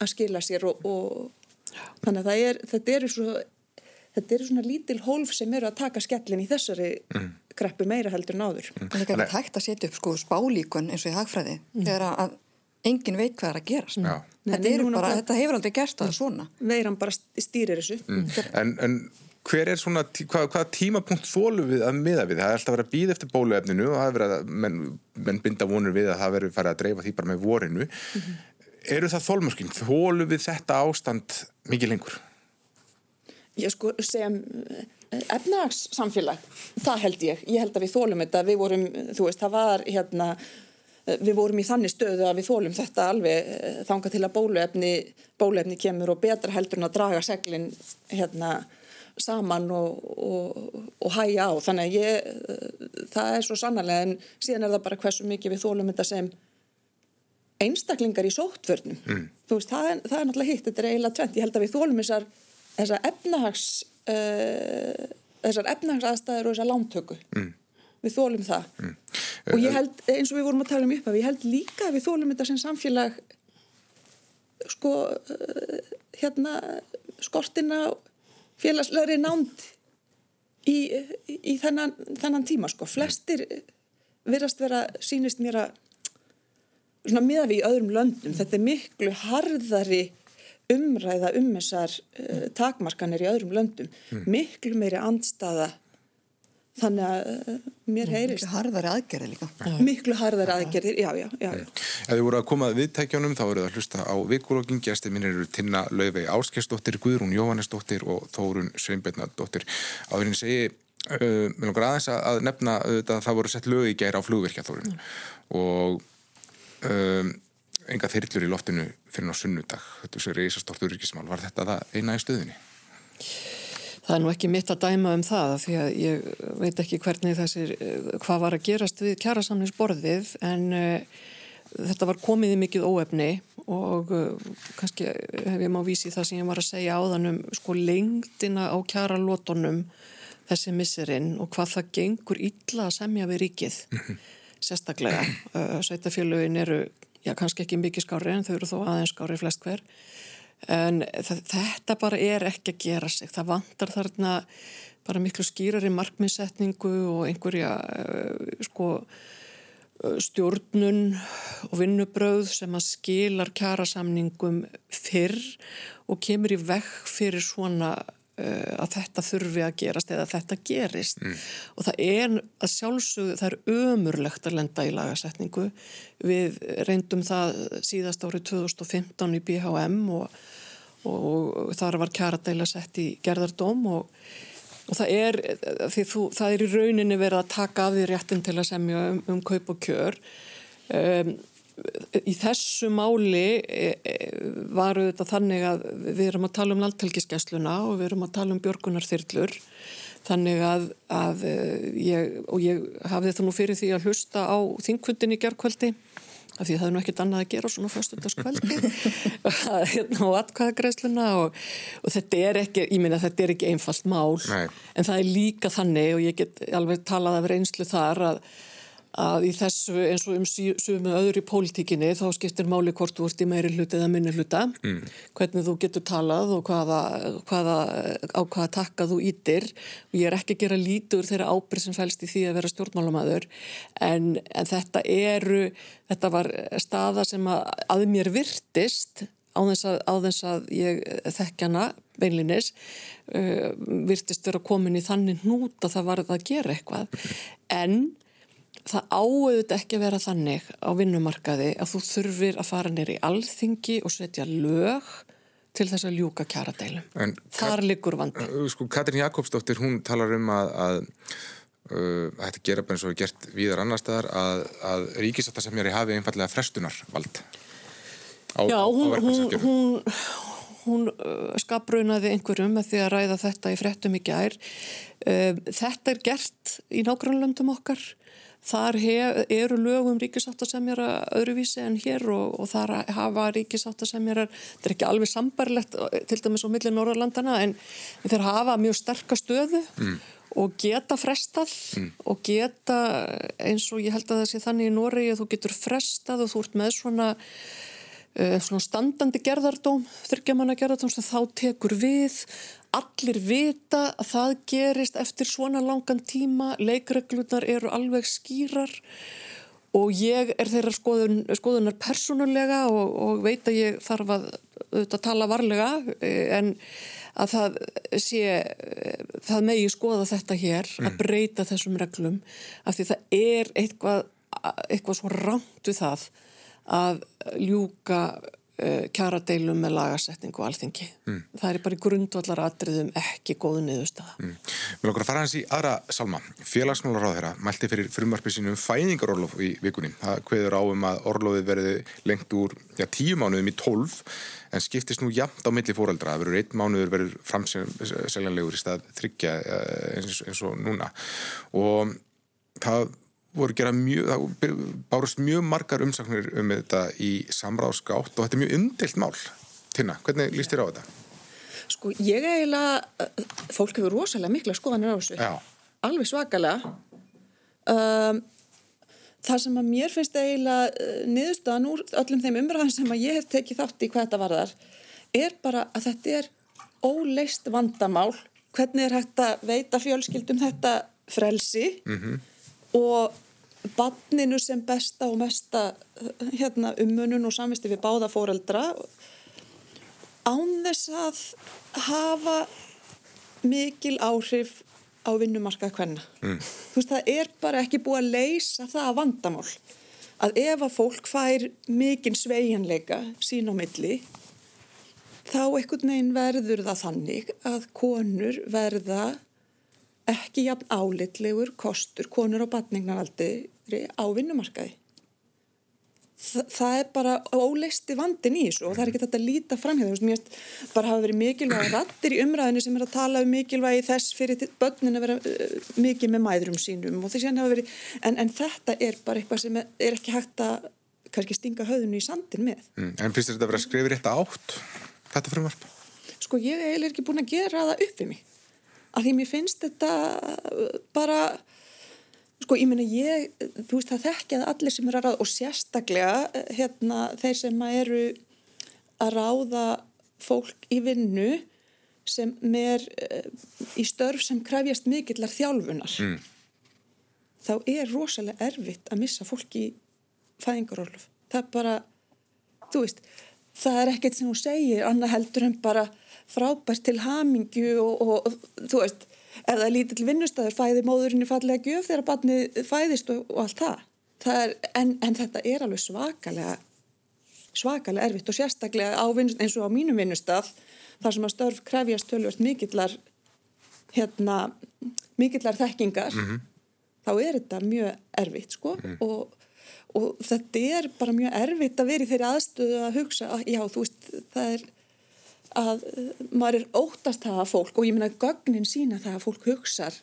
að skila sér og, og þannig að er, þetta eru svo þetta eru svona lítil hólf sem eru að taka skellin í þessari mm. greppu meira heldur en áður. Mm. Það er ekki hægt að setja upp sko spálíkun eins og í hagfræði mm. þegar að engin veit hvað er að gerast. Þetta, bara, þetta hefur aldrei gerst að svona. Veiran bara stýrir þessu. Mm. En, en hver er svona, hvað, hvað tímapunkt þólu við að miða við? Það er alltaf verið að býða eftir bóluefninu og það er verið að menn, menn binda vonur við að það verið farið að dreifa því bara með vorinu. -hmm eru það þólmörkinn? Þólu við þetta ástand mikið lengur? Ég sko sem eh, efnagssamfélag, það held ég. Ég held að við þólum þetta. Við vorum, þú veist, það var hérna, eh, við vorum í þannig stöðu að við þólum þetta alveg eh, þanga til að bóluefni, bóluefni kemur og betra heldur en að draga seglinn hérna saman og, og, og hæja á. Þannig að ég, það er svo sannarlega en síðan er það bara hversu mikið við þólum þetta sem einstaklingar í sóttvörnum mm. þú veist, það er, það er náttúrulega hitt þetta er eiginlega tvent, ég held að við þólum þessar þessar efnahags uh, þessar efnahagsaðstæður og þessar lántöku mm. við þólum það mm. og ég held, eins og við vorum að tala um upp ég held líka að við þólum þetta sem samfélag sko uh, hérna skortina félagslegri nánd í, í, þennan, þennan tíma sko, flestir virðast vera, sínist mér að svona miða við í öðrum löndum þetta er miklu harðari umræða um þessar uh, takmarkanir í öðrum löndum. Mm. miklu meiri andstaða. Þannig að uh, mér heyrist miklu harðari aðgerði líka. Já. miklu harðari aðgerði, já, já, já. Ef þið voru að koma viðtækjónum þá voruð að hlusta á vikulókin, gæsti minn eru Tinna Laufey Áskesdóttir, Guðrún Jóhannesdóttir og Þórun Sveinbjörnadóttir áðurinn segi uh, mér langar aðeins að nefna að það voru sett lög í gæra á flugvirkjaþórin mm. og um, enga þyrlur í loftinu fyrir ná sunnudag þetta er svo reysastórt öryggismál var þetta það eina í stöðinni? Það er nú ekki mitt að dæma um það því að ég veit ekki hvernig þessir, hvað var að gerast við kjærasamningsborðið en uh, þetta var komið í mikið óefni og uh, kannski hef ég má vísi það sem ég var að segja áðan um sko lengdina á kjæralótonum þessi misserinn og hvað það gengur illa að semja við ríkið sérstaklega. (clears throat) Uh, Sveitafélögin eru, já kannski ekki mikið skári en þau eru þó aðeins skári flest hver. En þetta bara er ekki að gera sig. Það vantar þarna bara miklu skýrari markmiðsetningu og einhverja uh, sko uh, stjórnun og vinnubröð sem að skilar kjærasamningum fyrr og kemur í vekk fyrir svona að þetta þurfi að gerast eða þetta gerist. Mm. og það er að sjálfsögðu, það er ömurlegt að lenda í lagasetningu. Við reyndum það síðast árið 2015 í BHM og og þar var kjaradæla sett í gerðardóm og, og það, er, þú, það er í rauninni verið að taka af því réttin til að semja um, um kaup og kjör. Um, í þessu máli e, e, varu þetta þannig að við erum að tala um landtelkiskessluna og við erum að tala um björgunarþyrlur þannig að, að e, ég, og ég hafði það nú fyrir því að hlusta á þingkvöndin í gerðkvöldi af því það er nú ekkert annað að gera svona fyrstöldaskvöldi (laughs) hérna og atkvæðagreisluna og, og þetta er ekki, ég minna þetta er ekki einfalt mál Nei. en það er líka þannig og ég get alveg talað af reynslu þar að að í þessu eins og um sumu öðru í pólitíkinni þá skiptir máli hvort þú ert í meiri hluti eða minni hluta mm. hvernig þú getur talað og hvaða, hvaða, á hvaða takka þú ítir og ég er ekki að gera lítur þeirra ábyrg sem fælst í því að vera stjórnmálamæður en, en þetta eru þetta var staða sem að, að mér virtist á þess að, á þess að ég þekkjana beinlinis uh, virtist vera komin í þannig hnút að það var að gera eitthvað en það áauðut ekki að vera þannig á vinnumarkaði að þú þurfir að fara neyri í alþingi og setja lög til þess að ljúka kjaradeilum. En Þar liggur vandi. Sko, Katrin Jakobsdóttir, hún talar um að, að uh, þetta gera bara eins og gert viðar annar staðar að, að ríkisáttarsamjari hafi einfallega frestunarvald. Á, Já, hún, hún, hún, hún skaprunaði einhverjum með því að ræða þetta í frettum í gær. Uh, þetta er gert í nágrannlöndum okkar Þar hef, eru lögum ríkisáttasemjara öðruvísi en hér og, og þar hafa ríkisáttasemjarar, þetta er ekki alveg sambarlegt til dæmis á millir Norðarlandana en þeir hafa mjög sterkast stöðu mm. og geta frestað mm. og geta eins og ég held að það sé þannig í Noregi að þú getur frestað og þú ert með svona uh, svona standandi gerðardóm, þryggjamanna gerðardóm sem þá tekur við allir vita að það gerist eftir svona langan tíma, leikreglunar eru alveg skýrar og ég er þeirra skoðun, skoðunar persónulega og, og veit að ég þarf að, að tala varlega en að það sé, það megi skoða þetta hér mm. að breyta þessum reglum af því það er eitthvað, eitthvað svo rámt við það að ljúka Eh, kjaradeilum með lagasetningu og alþingi. Mm. Það er bara í grundvallar atriðum ekki góðu niðurstaða. Mm. Við lókar að fara hans í aðra salma. Félagsmálar á þeirra mælti fyrir frumarpið sínum fæðingarorlof í vikunni. Það kveður á um að orlofið verði lengt úr já, tíu mánuðum í tólf en skiptist nú jafnt á milli fóreldra. Það verður einn mánuður verður framsegjanlegur í stað þryggja eh, eins, eins og núna. Og það voru gera mjög, það bárust mjög margar umsaknir um þetta í samráðskátt og þetta er mjög umdelt mál. Tina, hvernig líst þér á þetta? Sko ég eiginlega, fólk hefur rosalega mikla skoðanir á þessu. Já. Alveg svakalega. Um, það sem að mér finnst eiginlega uh, niðurstaðan úr öllum þeim umræðan sem að ég hef tekið þátt í hvað þetta varðar er bara að þetta er óleist vandamál. Hvernig er hægt að veita fjölskyldum þetta frelsi? Mhm. Mm og banninu sem besta og mesta hérna, ummunun og samvisti við báða fóreldra án þess að hafa mikil áhrif á vinnumarkað hvenna. Mm. Þú veist, það er bara ekki búið að leysa það að vandamál. Að ef að fólk fær mikinn sveianleika sín á milli, þá ekkert neginn verður það þannig að konur verða ekki jafn álitlegur kostur konur á batningnaraldi á vinnumarkaði. það, það er bara óleisti vandin í þessu og það er ekki þetta að líta fram hér, mér bara hafa verið mikilvæg rattir í umræðinu sem er að tala um mikilvægi þess fyrir börnin að vera uh, mikið með mæðurum sínum og þessi hann hafa verið, en, en þetta er bara eitthvað sem er ekki hægt að kannski stinga höðinu í sandin með. Mm, en finnst þetta að vera skrifið rétt átt, þetta frumvarp? Sko ég er ekki búin að gera það upp við mig, af því mér finnst þetta bara Sko ég meina ég, þú veist það þekkjaði allir sem eru að ráða og sérstaklega eh, hérna þeir sem eru að ráða fólk í vinnu sem er uh, í störf sem kræfjast mikillar þjálfunar. Mm. Þá er rosalega erfitt að missa fólk í fæðingarorlof. Það er bara, þú veist, það er ekkert sem hún segir annað heldur en bara frábært til hamingju og, og, þú veist, eða lítill vinnustæður fæði móðurinni fallega gjöf þegar barnið fæðist og, og allt það, það er, en, en þetta er alveg svakalega svakalega erfitt og sérstaklega á, eins og á mínum vinnustaf þar sem að störf krefjast tölvört mikillar hérna mikillar þekkingar mm -hmm. þá er þetta mjög erfitt sko mm. og, og þetta er bara mjög erfitt að vera í þeirri aðstöðu að hugsa að já þú veist það er að eh, maður er óttast það að fólk og ég minna gögnin sína það að fólk hugsar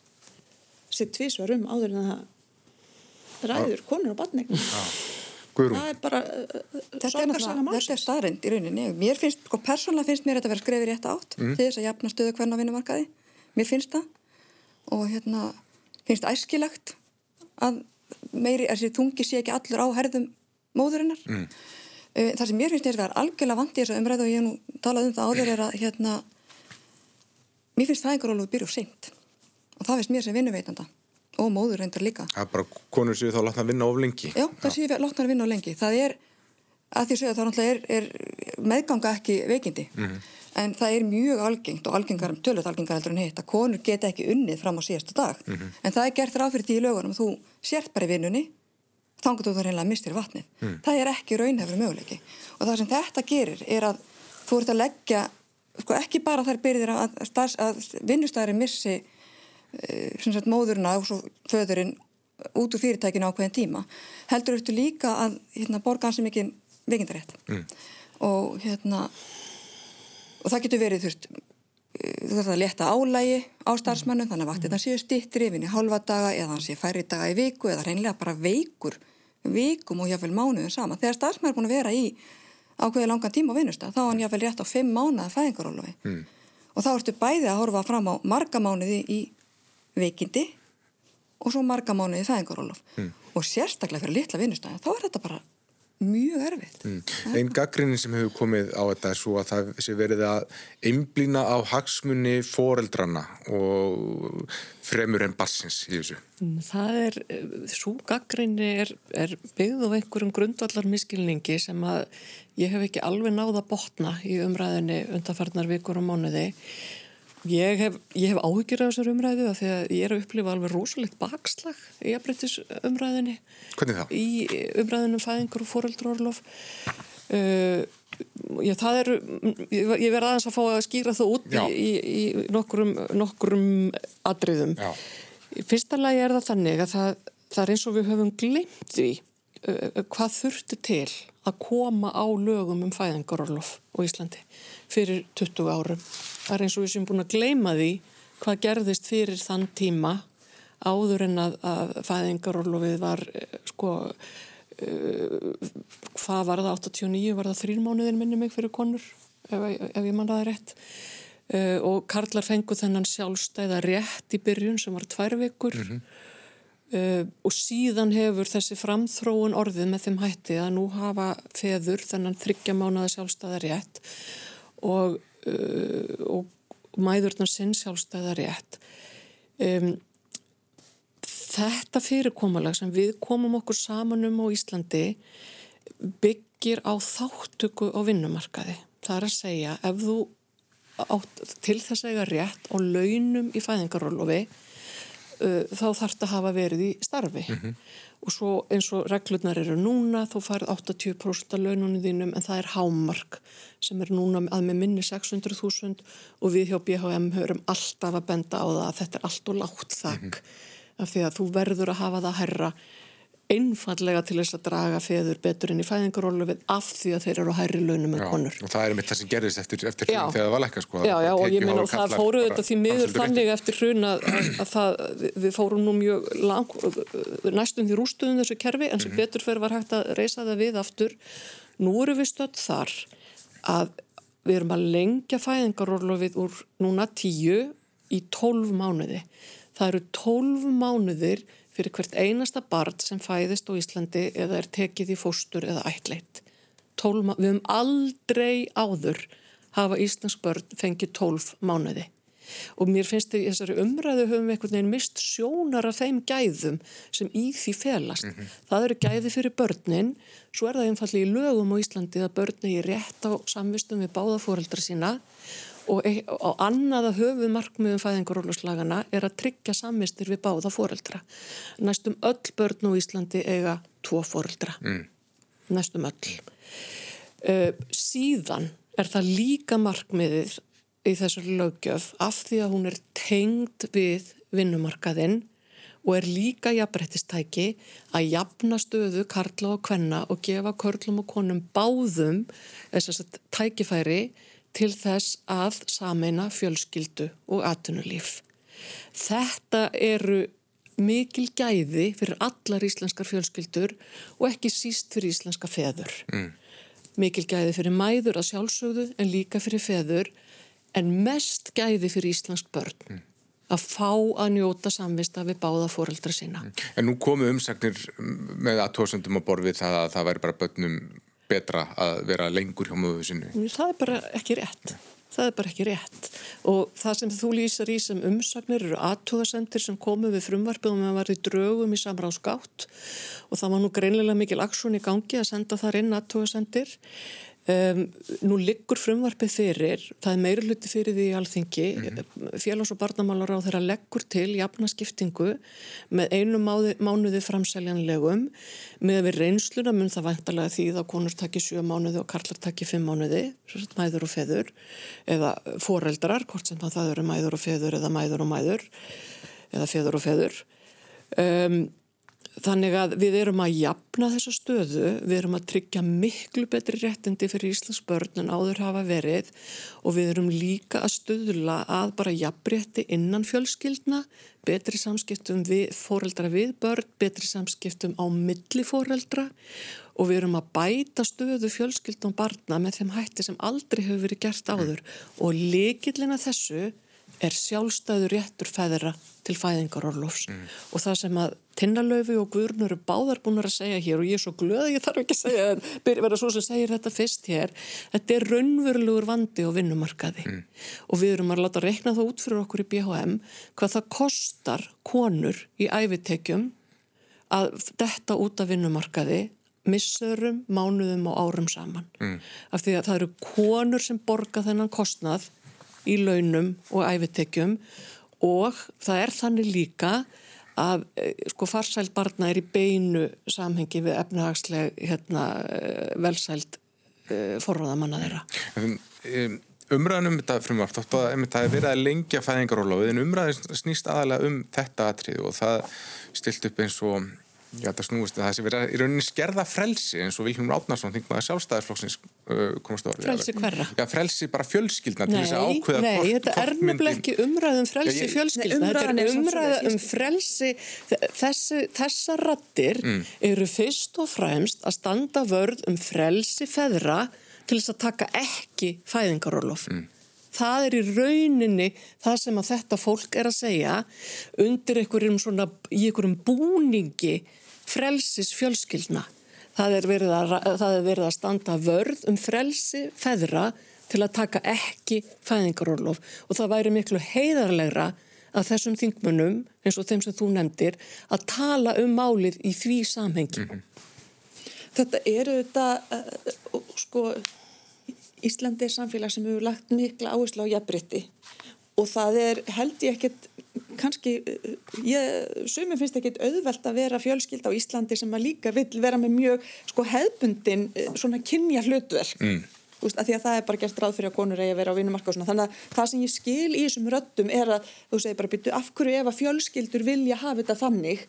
sér tvísvar um áður en það ræður konur og batningum það er bara uh, þetta er, þetta er staðrind í rauninni. Mér finnst, sko persónulega finnst mér þetta að vera skrefið rétt átt mm. til þess að jafna stöðu hvernig á vinnumarkaði. Mér finnst það. Og hérna finnst æskilagt að meiri, þessi tungi sé ekki allur á herðum móðurinnar. Mm. Eh, það sem mér finnst er að það er algjörlega vandi í þessu umræðu og ég nú talað um það áður er að hérna, mér finnst fæðingaróluð byrju seint og það finnst mér sem vinnuveitanda og móður reyndar líka. Það er bara konur séu þá látna að vinna of lengi. Já, það séu látna að vinna of lengi. Það er, að því að það er, er meðganga ekki veikindi mm -hmm. en það er mjög algengt og algengar, tölvöld algengar heldur en hitt að konur geta ekki unnið fram á síðastu dag mm -hmm. en það er gert ráfyrir því í lögunum þú sért bara í vinnunni þangut þú það reynilega mistir vatnið. Mm. Það er ekki raunhefur möguleiki og það sem þetta gerir er að þú ert að leggja, sko ekki bara þær byrðir að, að, að vinnustæðari missi uh, sagt, móðurna og svo föðurinn út úr fyrirtækinu á hverjum tíma heldur eftir líka að hérna, borga hansi mikið vikindarétt mm. og hérna og það getur verið þú veist þú þarf að leta álægi á starfsmannum þannig að vaktina séu stittri vinni hálfa daga eða hann sé færri daga í viku eða reynilega bara veikur vikum og jáfnveil mánuðin sama. Þegar starfsmæður er búin að vera í ákveði langan tíma á vinnusta þá er hann jáfnveil rétt á fimm mánuða fæðingarólofi mm. og þá ertu bæði að horfa fram á marga mánuði í vikindi og svo marga mánuði í fæðingarólof mm. og sérstaklega fyrir litla vinnusta þá er þetta bara mjög erfitt. Mm. Einn gaggrinni sem hefur komið á þetta er svo að það sé verið að einblýna á hagsmunni foreldrana og fremur en bassins í þessu. Mm, það er, svo gaggrinni er, er byggð á einhverjum grundvallar miskilningi sem að ég hef ekki alveg náða botna í umræðinni undanfarnar vikur og mánuði Ég hef, hef áhyggjur af þessar umræðu að því að ég er að upplifa alveg rosalegt bakslag í afbreytis umræðinni. Hvernig þá? Í umræðinum fæðingur og fóröldrorlof. Uh, ég, það eru, ég, ég verði aðeins að fá að skýra það út í, í, í nokkrum, nokkrum adriðum. Já. Fyrsta lagi er það þannig að það, það er eins og við höfum glimt því uh, hvað þurfti til að koma á lögum um fæðingarorlof á Íslandi fyrir 20 árum. Það er eins og við sem búin að gleima því hvað gerðist fyrir þann tíma áður en að, að fæðingarorlofið var eh, sko uh, hvað var það 89, var það þrýr mánuðin minni mig fyrir konur ef, ef ég mann aða rétt uh, og Karlar fengu þennan sjálfstæða rétt í byrjun sem var tvær vikur mm -hmm. uh, og síðan hefur þessi framþróun orðið með þeim hætti að nú hafa feður þennan þryggja mánuða sjálfstæða rétt og, og mæðurnar sinn sjálfstæða rétt. Um, þetta fyrirkomalag sem við komum okkur saman um á Íslandi byggir á þáttöku á vinnumarkaði. Það er að segja ef þú átt, til þess að eiga rétt og launum í fæðingarólofi uh, þá þarf þetta að hafa verið í starfi. Mm -hmm og svo eins og reglurnar eru núna þú farið 80% af laununum þínum en það er hámark sem er núna að með minni 600.000 og við hjá BHM höfum alltaf að benda á það að þetta er allt og látt þakk mm -hmm. af því að þú verður að hafa það að herra einfallega til þess að draga feður betur inn í fæðingarólu við af því að þeir eru á hærri launum en Já, konur. og það er mitt það sem gerðist eftir, eftir hrun þegar það var lækka sko, Já, já, og ég meina og það Tekjuháir fóru kallar þetta því miður þannig eftir hrun að, að, að það, við- við fórum nú mjög lang, næstum því rústuðum þessu kerfi en sem betur fyrir var hægt að reysa það við aftur. Nú eru við stödd þar að við erum að lengja fæðingarorlofið úr núna tíu í tólf mánuði. Það eru tólf mánuðir fyrir hvert einasta barn sem fæðist á Íslandi eða er tekið í fóstur eða ætleitt. 12, má- við höfum aldrei áður hafa Íslands börn fengið 12 mánuði og mér finnst því þessari umræðu höfum við einhvern veginn mist sjónar af þeim gæðum sem í því felast. Það eru gæði fyrir börnin, svo er það einfallega í lögum á Íslandi að börni er rétt á samvistum við báða fóreldra sína og e- á annaða höfuð markmiðum fæðingaróluslagana er að tryggja samvistir við báða fóreldra. Næstum öll börn á Íslandi eiga tvo fóreldra. Mm. Næstum öll. Uh, síðan er það líka markmiðið í þessari löggjöf af því að hún er tengd við vinnumarkaðinn og er líka jafnbrettistæki að jafna stöðu karla og kvenna og gefa körlum og konum báðum þess að tækifæri til þess að sameina fjölskyldu og atvinnulíf. Þetta eru mikil gæði fyrir allar íslenskar fjölskyldur og ekki síst fyrir íslenska feður. Mm. Mikil gæði fyrir mæður að sjálfsögðu en líka fyrir feður en mest gæði fyrir íslensk börn. Mm. Að fá að njóta samvista við báða fóreldra sína. En nú komu umsagnir með aðtóðsöndum á borfið það að það væri bara börnum betra að vera lengur hjá möðu sinni. Það er bara ekki rétt. Það er bara ekki rétt. Og það sem þú lýsar í sem umsagnir eru aðtóðasendir sem komu við frumvarpið og meðan var í draugum í samráðsgátt og það var nú greinlega mikil aksjón í gangi að senda þar inn aðtóðasendir. Um, nú liggur frumvarpið fyrir, það er meira hluti fyrir því í alþingi, mm -hmm. félags- og barnamálar á þeirra leggur til jafnaskiptingu með einu máði, mánuði framseljanlegum. Með við reynsluna mun það vantarlega því að konur takki sjö mánuði og karlar takki fimm mánuði, mæður og feður eða foreldrar, hvort sem það eru mæður og feður eða mæður og mæður eða feður og feður. Um, Þannig að við erum að jafna þessa stöðu, við erum að tryggja miklu betri réttindi fyrir Íslands börn en áður hafa verið og við erum líka að stöðla að bara jafnrétti innan fjölskyldna, betri samskiptum við fóreldra við börn, betri samskiptum á milli fóreldra og við erum að bæta stöðu fjölskyldum barna með þeim hætti sem aldrei hefur verið gert áður. Og likillina þessu er sjálfstæður réttur feðra til fæðingarorlofs mm. og það sem að Tinnalöfi og Guðrun eru báðar búin að segja hér og ég er svo glöð að ég þarf ekki að segja en vera svo sem segir þetta fyrst hér þetta er raunverulegur vandi á vinnumarkaði mm. og við erum að láta rekna það út fyrir okkur í BHM hvað það kostar konur í æfitekjum að detta út af vinnumarkaði missurum, mánuðum og árum saman mm. af því að það eru konur sem borga þennan kostnað í launum og æfitekjum og það er þannig líka að sko farsæld barna er í beinu samhengi við efnahagsleg hérna, velsæld forráðamanna þeirra. Um, umræðan um þetta frumvart, það er verið að lengja fæðingarólofið en umræðin snýst aðalega um þetta atrið og það stilt upp eins og Já, það snúist að það sé verið að í rauninni skerða frelsi eins og Vilhelm Átnarsson þingum að sjálfstæðarflokksins uh, komast orðið. Frelsi hverra? Já, frelsi bara fjölskyldna til þess að ákveða nei, hvort Nei, þetta er nefnilega ekki umræðum frelsi Já, ég, fjölskyldna, nei, þetta er umræða er um frelsi þessi, þessar rattir mm. eru fyrst og fremst að standa vörð um frelsi feðra til þess að taka ekki fæðingarólof. Mm. Það er í rauninni það sem að þetta fólk er að segja undir einhverjum svona, í einhverjum búningi frelsis fjölskyldna. Það er, að, það er verið að standa vörð um frelsi feðra til að taka ekki fæðingarólof og það væri miklu heiðarlegra að þessum þingmunum, eins og þeim sem þú nefndir, að tala um málið í því samhengi. Mm -hmm. Þetta eru þetta, uh, sko, Íslandi er samfélag sem hefur lagt mikla áherslu á jafnbrytti og það er held ég ekkert kannski, ég, sumið finnst ekkert auðvelt að vera fjölskyld á Íslandi sem að líka vill vera með mjög sko hefbundin svona kynja hlutverk mm. Úst, að því að það er bara gert ráð fyrir að konur eigi að vera á vinnumarka og svona, þannig að það sem ég skil í þessum röttum er að þú segir bara byrju af hverju ef að fjölskyldur vilja hafa þetta þannig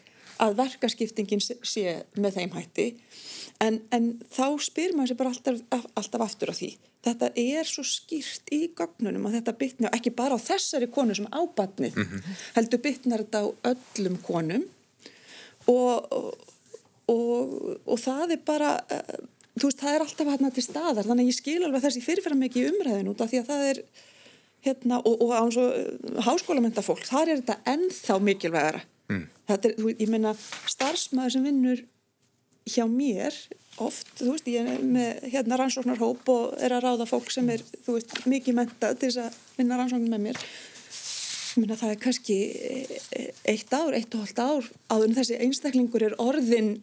að verkaskiptingin sé með þeim hætti. En, en þá spyr maður sér bara alltaf, alltaf aftur á því. Þetta er svo skýrt í gögnunum að þetta bytna ekki bara á þessari konu sem ábatnið mm -hmm. heldur bytnar þetta á öllum konum. Og, og, og, og það er bara uh, þú veist það er alltaf hérna til staðar. Þannig að ég skil alveg þessi fyrirfæra mikið umræðin út af því að það er hérna og á eins og uh, háskólamenta fólk þar er þetta ennþá mikilvægara mm. þetta er, ég meina starfsmæður sem vinnur hjá mér oft, þú veist, ég er með hérna rannsóknarhóp og er að ráða fólk sem er, þú veist, mikið mentað til þess að vinna rannsókn með mér Minna, það er kannski eitt ár, eitt og halvt ár áður en þessi einstaklingur er orðin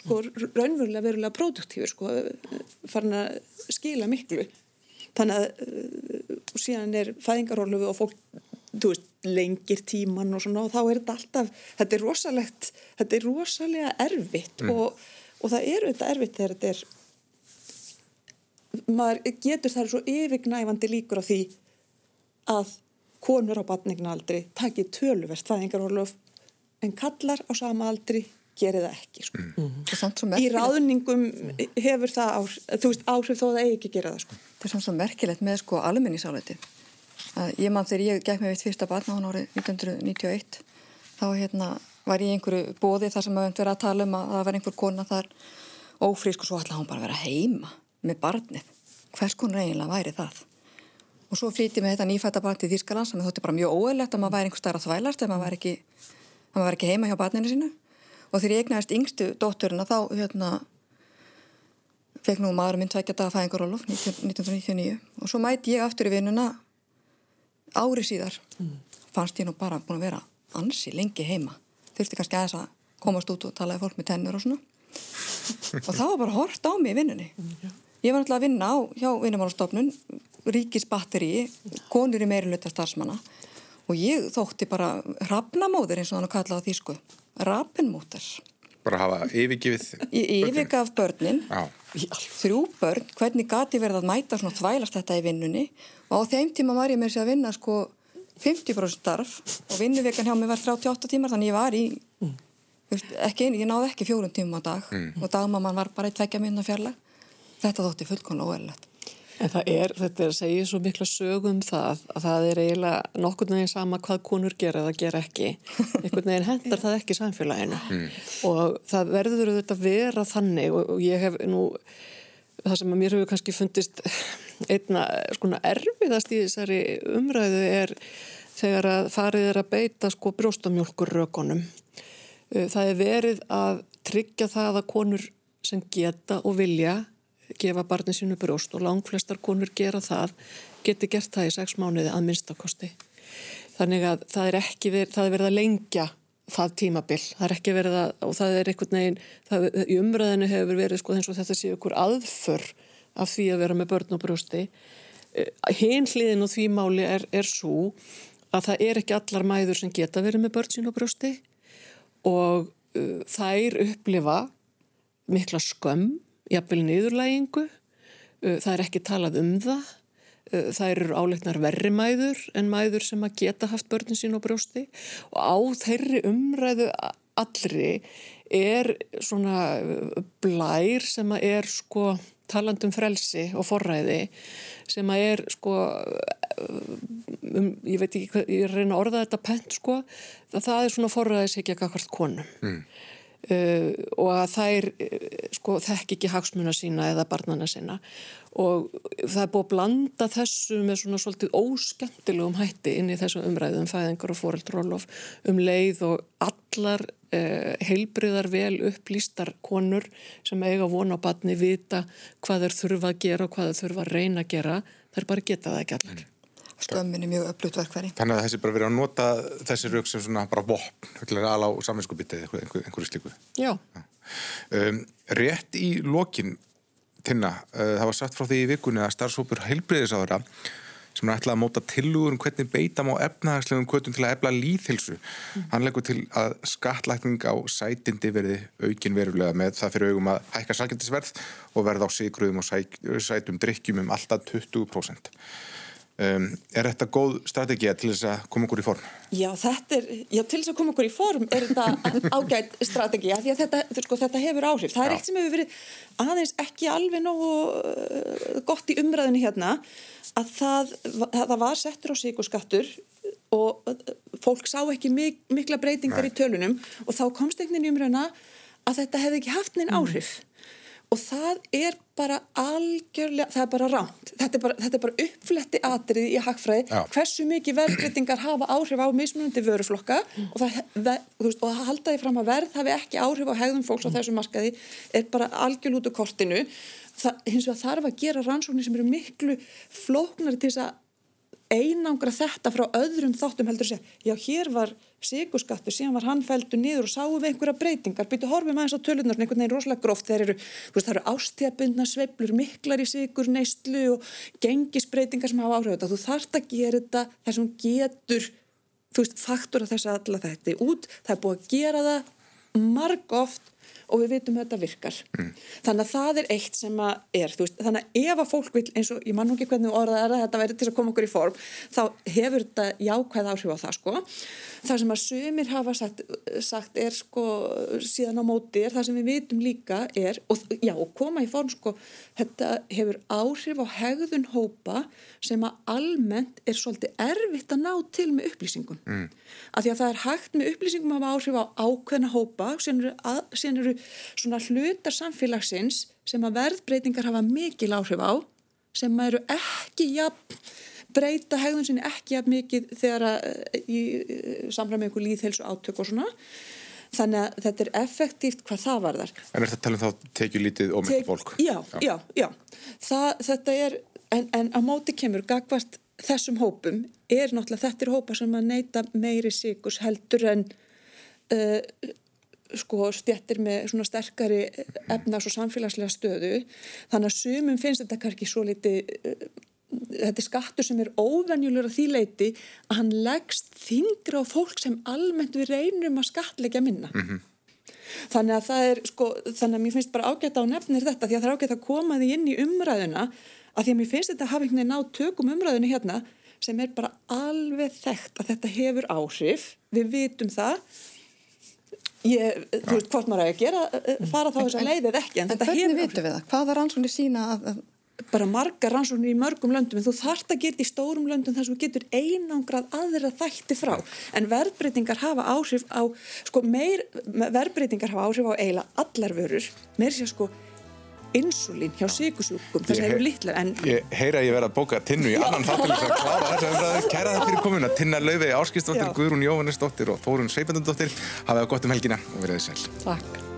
sko raunverulega verulega produktífur sko farin að skila miklu þannig að síðan er fæðingarólu og fólk veist, lengir tíman og svona og þá er þetta alltaf, þetta er rosalegt þetta er rosalega erfitt mm. og, og það er auðvitað erfitt þegar þetta er maður getur þar svo yfirgnæfandi líkur á því að konur á batningnaldri takir töluvert fæðingarorlof en kallar á sama aldri gerir það ekki sko. mm. í ráðningum hefur það áhrif, veist, áhrif þó að það eigi ekki gera það sko. Það er svona merkilegt með sko almenningsáleiti Ég mann þegar ég gekk með mitt fyrsta barn á hann árið 1991 þá hérna var ég einhverju bóði þar sem maður verið að tala um að það var einhver kona þar ófrísk og svo ætlaði hún bara að vera heima með barnið. Hvers konar eiginlega væri það? Og svo flítið með þetta nýfætta barn til Þýrskaland sem þótti bara mjög óeilegt að maður væri einhver starf að þvælast ef maður væri ekki, maður ekki heima hjá barninu sínu. Og þegar ég egnaðist yngstu dótturina þá hérna, fekk nú maður minn tveikja daga fæðingarólof 1999 og svo mæti ég aftur í vinnuna ári síðar mm. fannst ég nú bara búin að vera ansi lengi heima. Þurfti kannski aðeins að komast út og talaði fólk með tennur og svona. (laughs) Og það var bara hort á mig í vinnunni. Mm. ég var náttúrulega að vinna á hjá vinnumálastofnun ríkisbatteri konur í meiriluta starfsmanna. Og ég þótti bara rafnamóður eins og þannig að kalla á þýsku. Rafnmóður bara hafa yfirgifið ég yfirgaf börnin. Já. þrjú börn, hvernig gati verið að mæta svona þvælast þetta í vinnunni og á þeim tíma var ég með sér að vinna sko 50% starf og vinnuvekan hjá mig var 38 tímar þannig ég var í mm. ekki einu, ég náði ekki fjórum tímum á dag mm. og dagmamman var bara í tveggja minna fjarlag þetta þótti fullkona óverlegt En það er, þetta er að segja svo mikla sögum það að það er eiginlega nokkur neginn sama hvað konur gera eða gera ekki. Einhvern veginn hendar það ekki samfélaginu mm. og það verður að vera þannig og, og ég hef nú, það sem að mér hefur kannski fundist einna skona erfiðast í þessari umræðu er þegar að farið er að beita sko brjóstamjólkur rökonum. Það er verið að tryggja það að konur sem geta og vilja gefa barni sínu brjóst og langflestar konur gera það, geti gert það í sex mánuði að minnstakosti. Þannig að það er verið, það er verið að lengja það tímabill, það er ekki verið að, og það er einhvern veginn, það, í umræðinu hefur verið sko eins og þetta séu ykkur aðför af því að vera með börn og brjósti. Eh, hinn hliðin og því máli er, er svo að það er ekki allar mæður sem geta verið með börn sín og brjósti og uh, þær upplifa mikla skömm jafnvel niðurlægingu, uh, það er ekki talað um það, uh, það eru áleiknar verri mæður en mæður sem að geta haft börnin sín á brjósti. Og á þeirri umræðu allri er svona blær sem að er sko talandum frelsi og forræði sem að er sko um, ég veit ekki hvað, ég reyna að orða þetta pent sko, það er svona forræðis ekki að kakvart konum mm. Uh, og að þær uh, sko, þekk ekki hagsmuna sína eða barnana sína og það er búið að blanda þessu með svona svolítið óskemmtilegum hætti inn í þessu umræðum fæðingar og fóreldrólof um leið og allar uh, heilbriðar vel upplýstar konur sem eiga vona á barni vita hvað þeir þurfa að gera og hvað þeir þurfa að reyna að gera þær bara geta það ekki allar skömmin er mjög öflugt verkværi. Þannig að þessi bara verið að nota þessi rauk sem svona bara vopn, alveg á saminskupitið eða einhver, einhverju slíku. Já. Um, rétt í lokin, Tinna, uh, það var satt frá því í vikunni að starfsópur heilbreyðisáðara sem er ætlað að móta tilugur um hvernig beita má efnahagslegum kvötum til að efla líðhilsu. Mm. Hann leggur til að skattlækning á sætindi verði aukin verulega með það fyrir augum að hækka salgjöndisverð og verða á sigruðum og sætum drikkjum um alltaf 20%. Um, er þetta góð strategið til þess að koma okkur í form? Já, er, já, til þess að koma okkur í form er þetta (laughs) ágætt strategið því að þetta, sko, þetta hefur áhrif. Það er eitt sem hefur verið aðeins ekki alveg nógu uh, gott í umræðinu hérna að það, það var settur á síkurskattur og uh, fólk sá ekki mik mikla breytingar Nei. í tölunum og þá komst einhvern veginn í umræðina að þetta hefði ekki haft neinn áhrif. Mm og það er bara algjörlega, það er bara ránt þetta er bara, bara uppfletti atrið í hagfræði, Já. hversu mikið verðbreytingar (clears throat) hafa áhrif á mismunandi vöruflokka og það, veist, og það halda því fram að verð hafi ekki áhrif á hegðum fólks á þessu markaði er bara algjörl út úr kortinu. Það, hins vegar þarf að gera rannsóknir sem eru miklu flóknari til þess að einangra þetta frá öðrum þáttum heldur að segja, já hér var sigurskattur, síðan var hann fældu niður og sáum við einhverja breytingar, byrju horfum aðeins á tölunar einhvern veginn rosalega gróft, þeir eru veist, það eru ástíðabundna sveiflur, miklar í sigur neistlu og gengisbreytingar sem hafa áhrif þetta, þú þarft að gera þetta þar sem getur þú veist, faktur að þess að alla þetta út, það er búið að gera það marg oft og við vitum þetta virkar. Mm. Þannig að það er eitt sem að er, þú veist, þannig að ef að fólk vil, eins og ég mann ekki hvernig orðað er að þetta verður til að koma okkur í form, þá hefur þetta jákvæð áhrif á það, sko. Það sem að sumir hafa sagt, sagt er, sko, síðan á móti er það sem við vitum líka er, og já, og koma í form, sko, þetta hefur áhrif á hegðun hópa sem að almennt er svolítið erfitt að ná til með upplýsingum. Mm. Af því að það er hægt með upplýsingum að hafa áhrif á ákveðna hópa, síðan eru, að, síðan eru svona hlutar samfélagsins sem að verðbreytingar hafa mikil áhrif á sem eru ekki jafn breyta hegðun sinni ekki jafn mikið þegar að í eh, samræmi ykkur líðhelsu átök og svona þannig að þetta er effektíft hvað það varðar. En er þetta talað um þá tekið lítið og mikið fólk? Já, já, já, já. Það, þetta er, en, en á móti kemur gagvart þessum hópum er náttúrulega þetta er hópa sem að neyta meiri síkus heldur en uh, sko stjættir með svona sterkari efnags og samfélagslega stöðu. Þannig að sumum finnst þetta kannski svo liti uh, þetta er skattur sem er óvenjulegur að því leiti að hann leggst þingra á fólk sem almennt við reynum að skatleggja minna. Mm -hmm. þannig að það er sko þannig að mér finnst bara ágætt á nefnir þetta því að það er ágætt að koma því inn í umræðuna að því að mér finnst þetta að hafa einhvern veginn á tökum umræðinu hérna sem er bara alveg þekkt að þetta hefur áhrif. Við vitum það Ég, þú veist hvort maður að gera eh, fara þá þess að leiðið ekki en, en hvernig vitum við það? Hvaða rannsóknir sína að bara margar rannsóknir í mörgum löndum en þú þart að gera í stórum löndum þar sem þú getur einangrað aðra þætti frá. En verðbreytingar hafa áhrif á sko meir, verðbreytingar hafa áhrif á eiginlega allar vörur. Meir sér sko insulín hjá síkusjúkum þess að það eru litlar en... Ég heyra að ég verða að bóka tinnu í annan þáttum þess að klára þess að umræðu. Kæra það fyrir komuna Tinna Laufey, Áskistóttir, Guðrún Jóhannesdóttir og Þórun Seipendundóttir hafið á gott um helgina og verðið sæl. Takk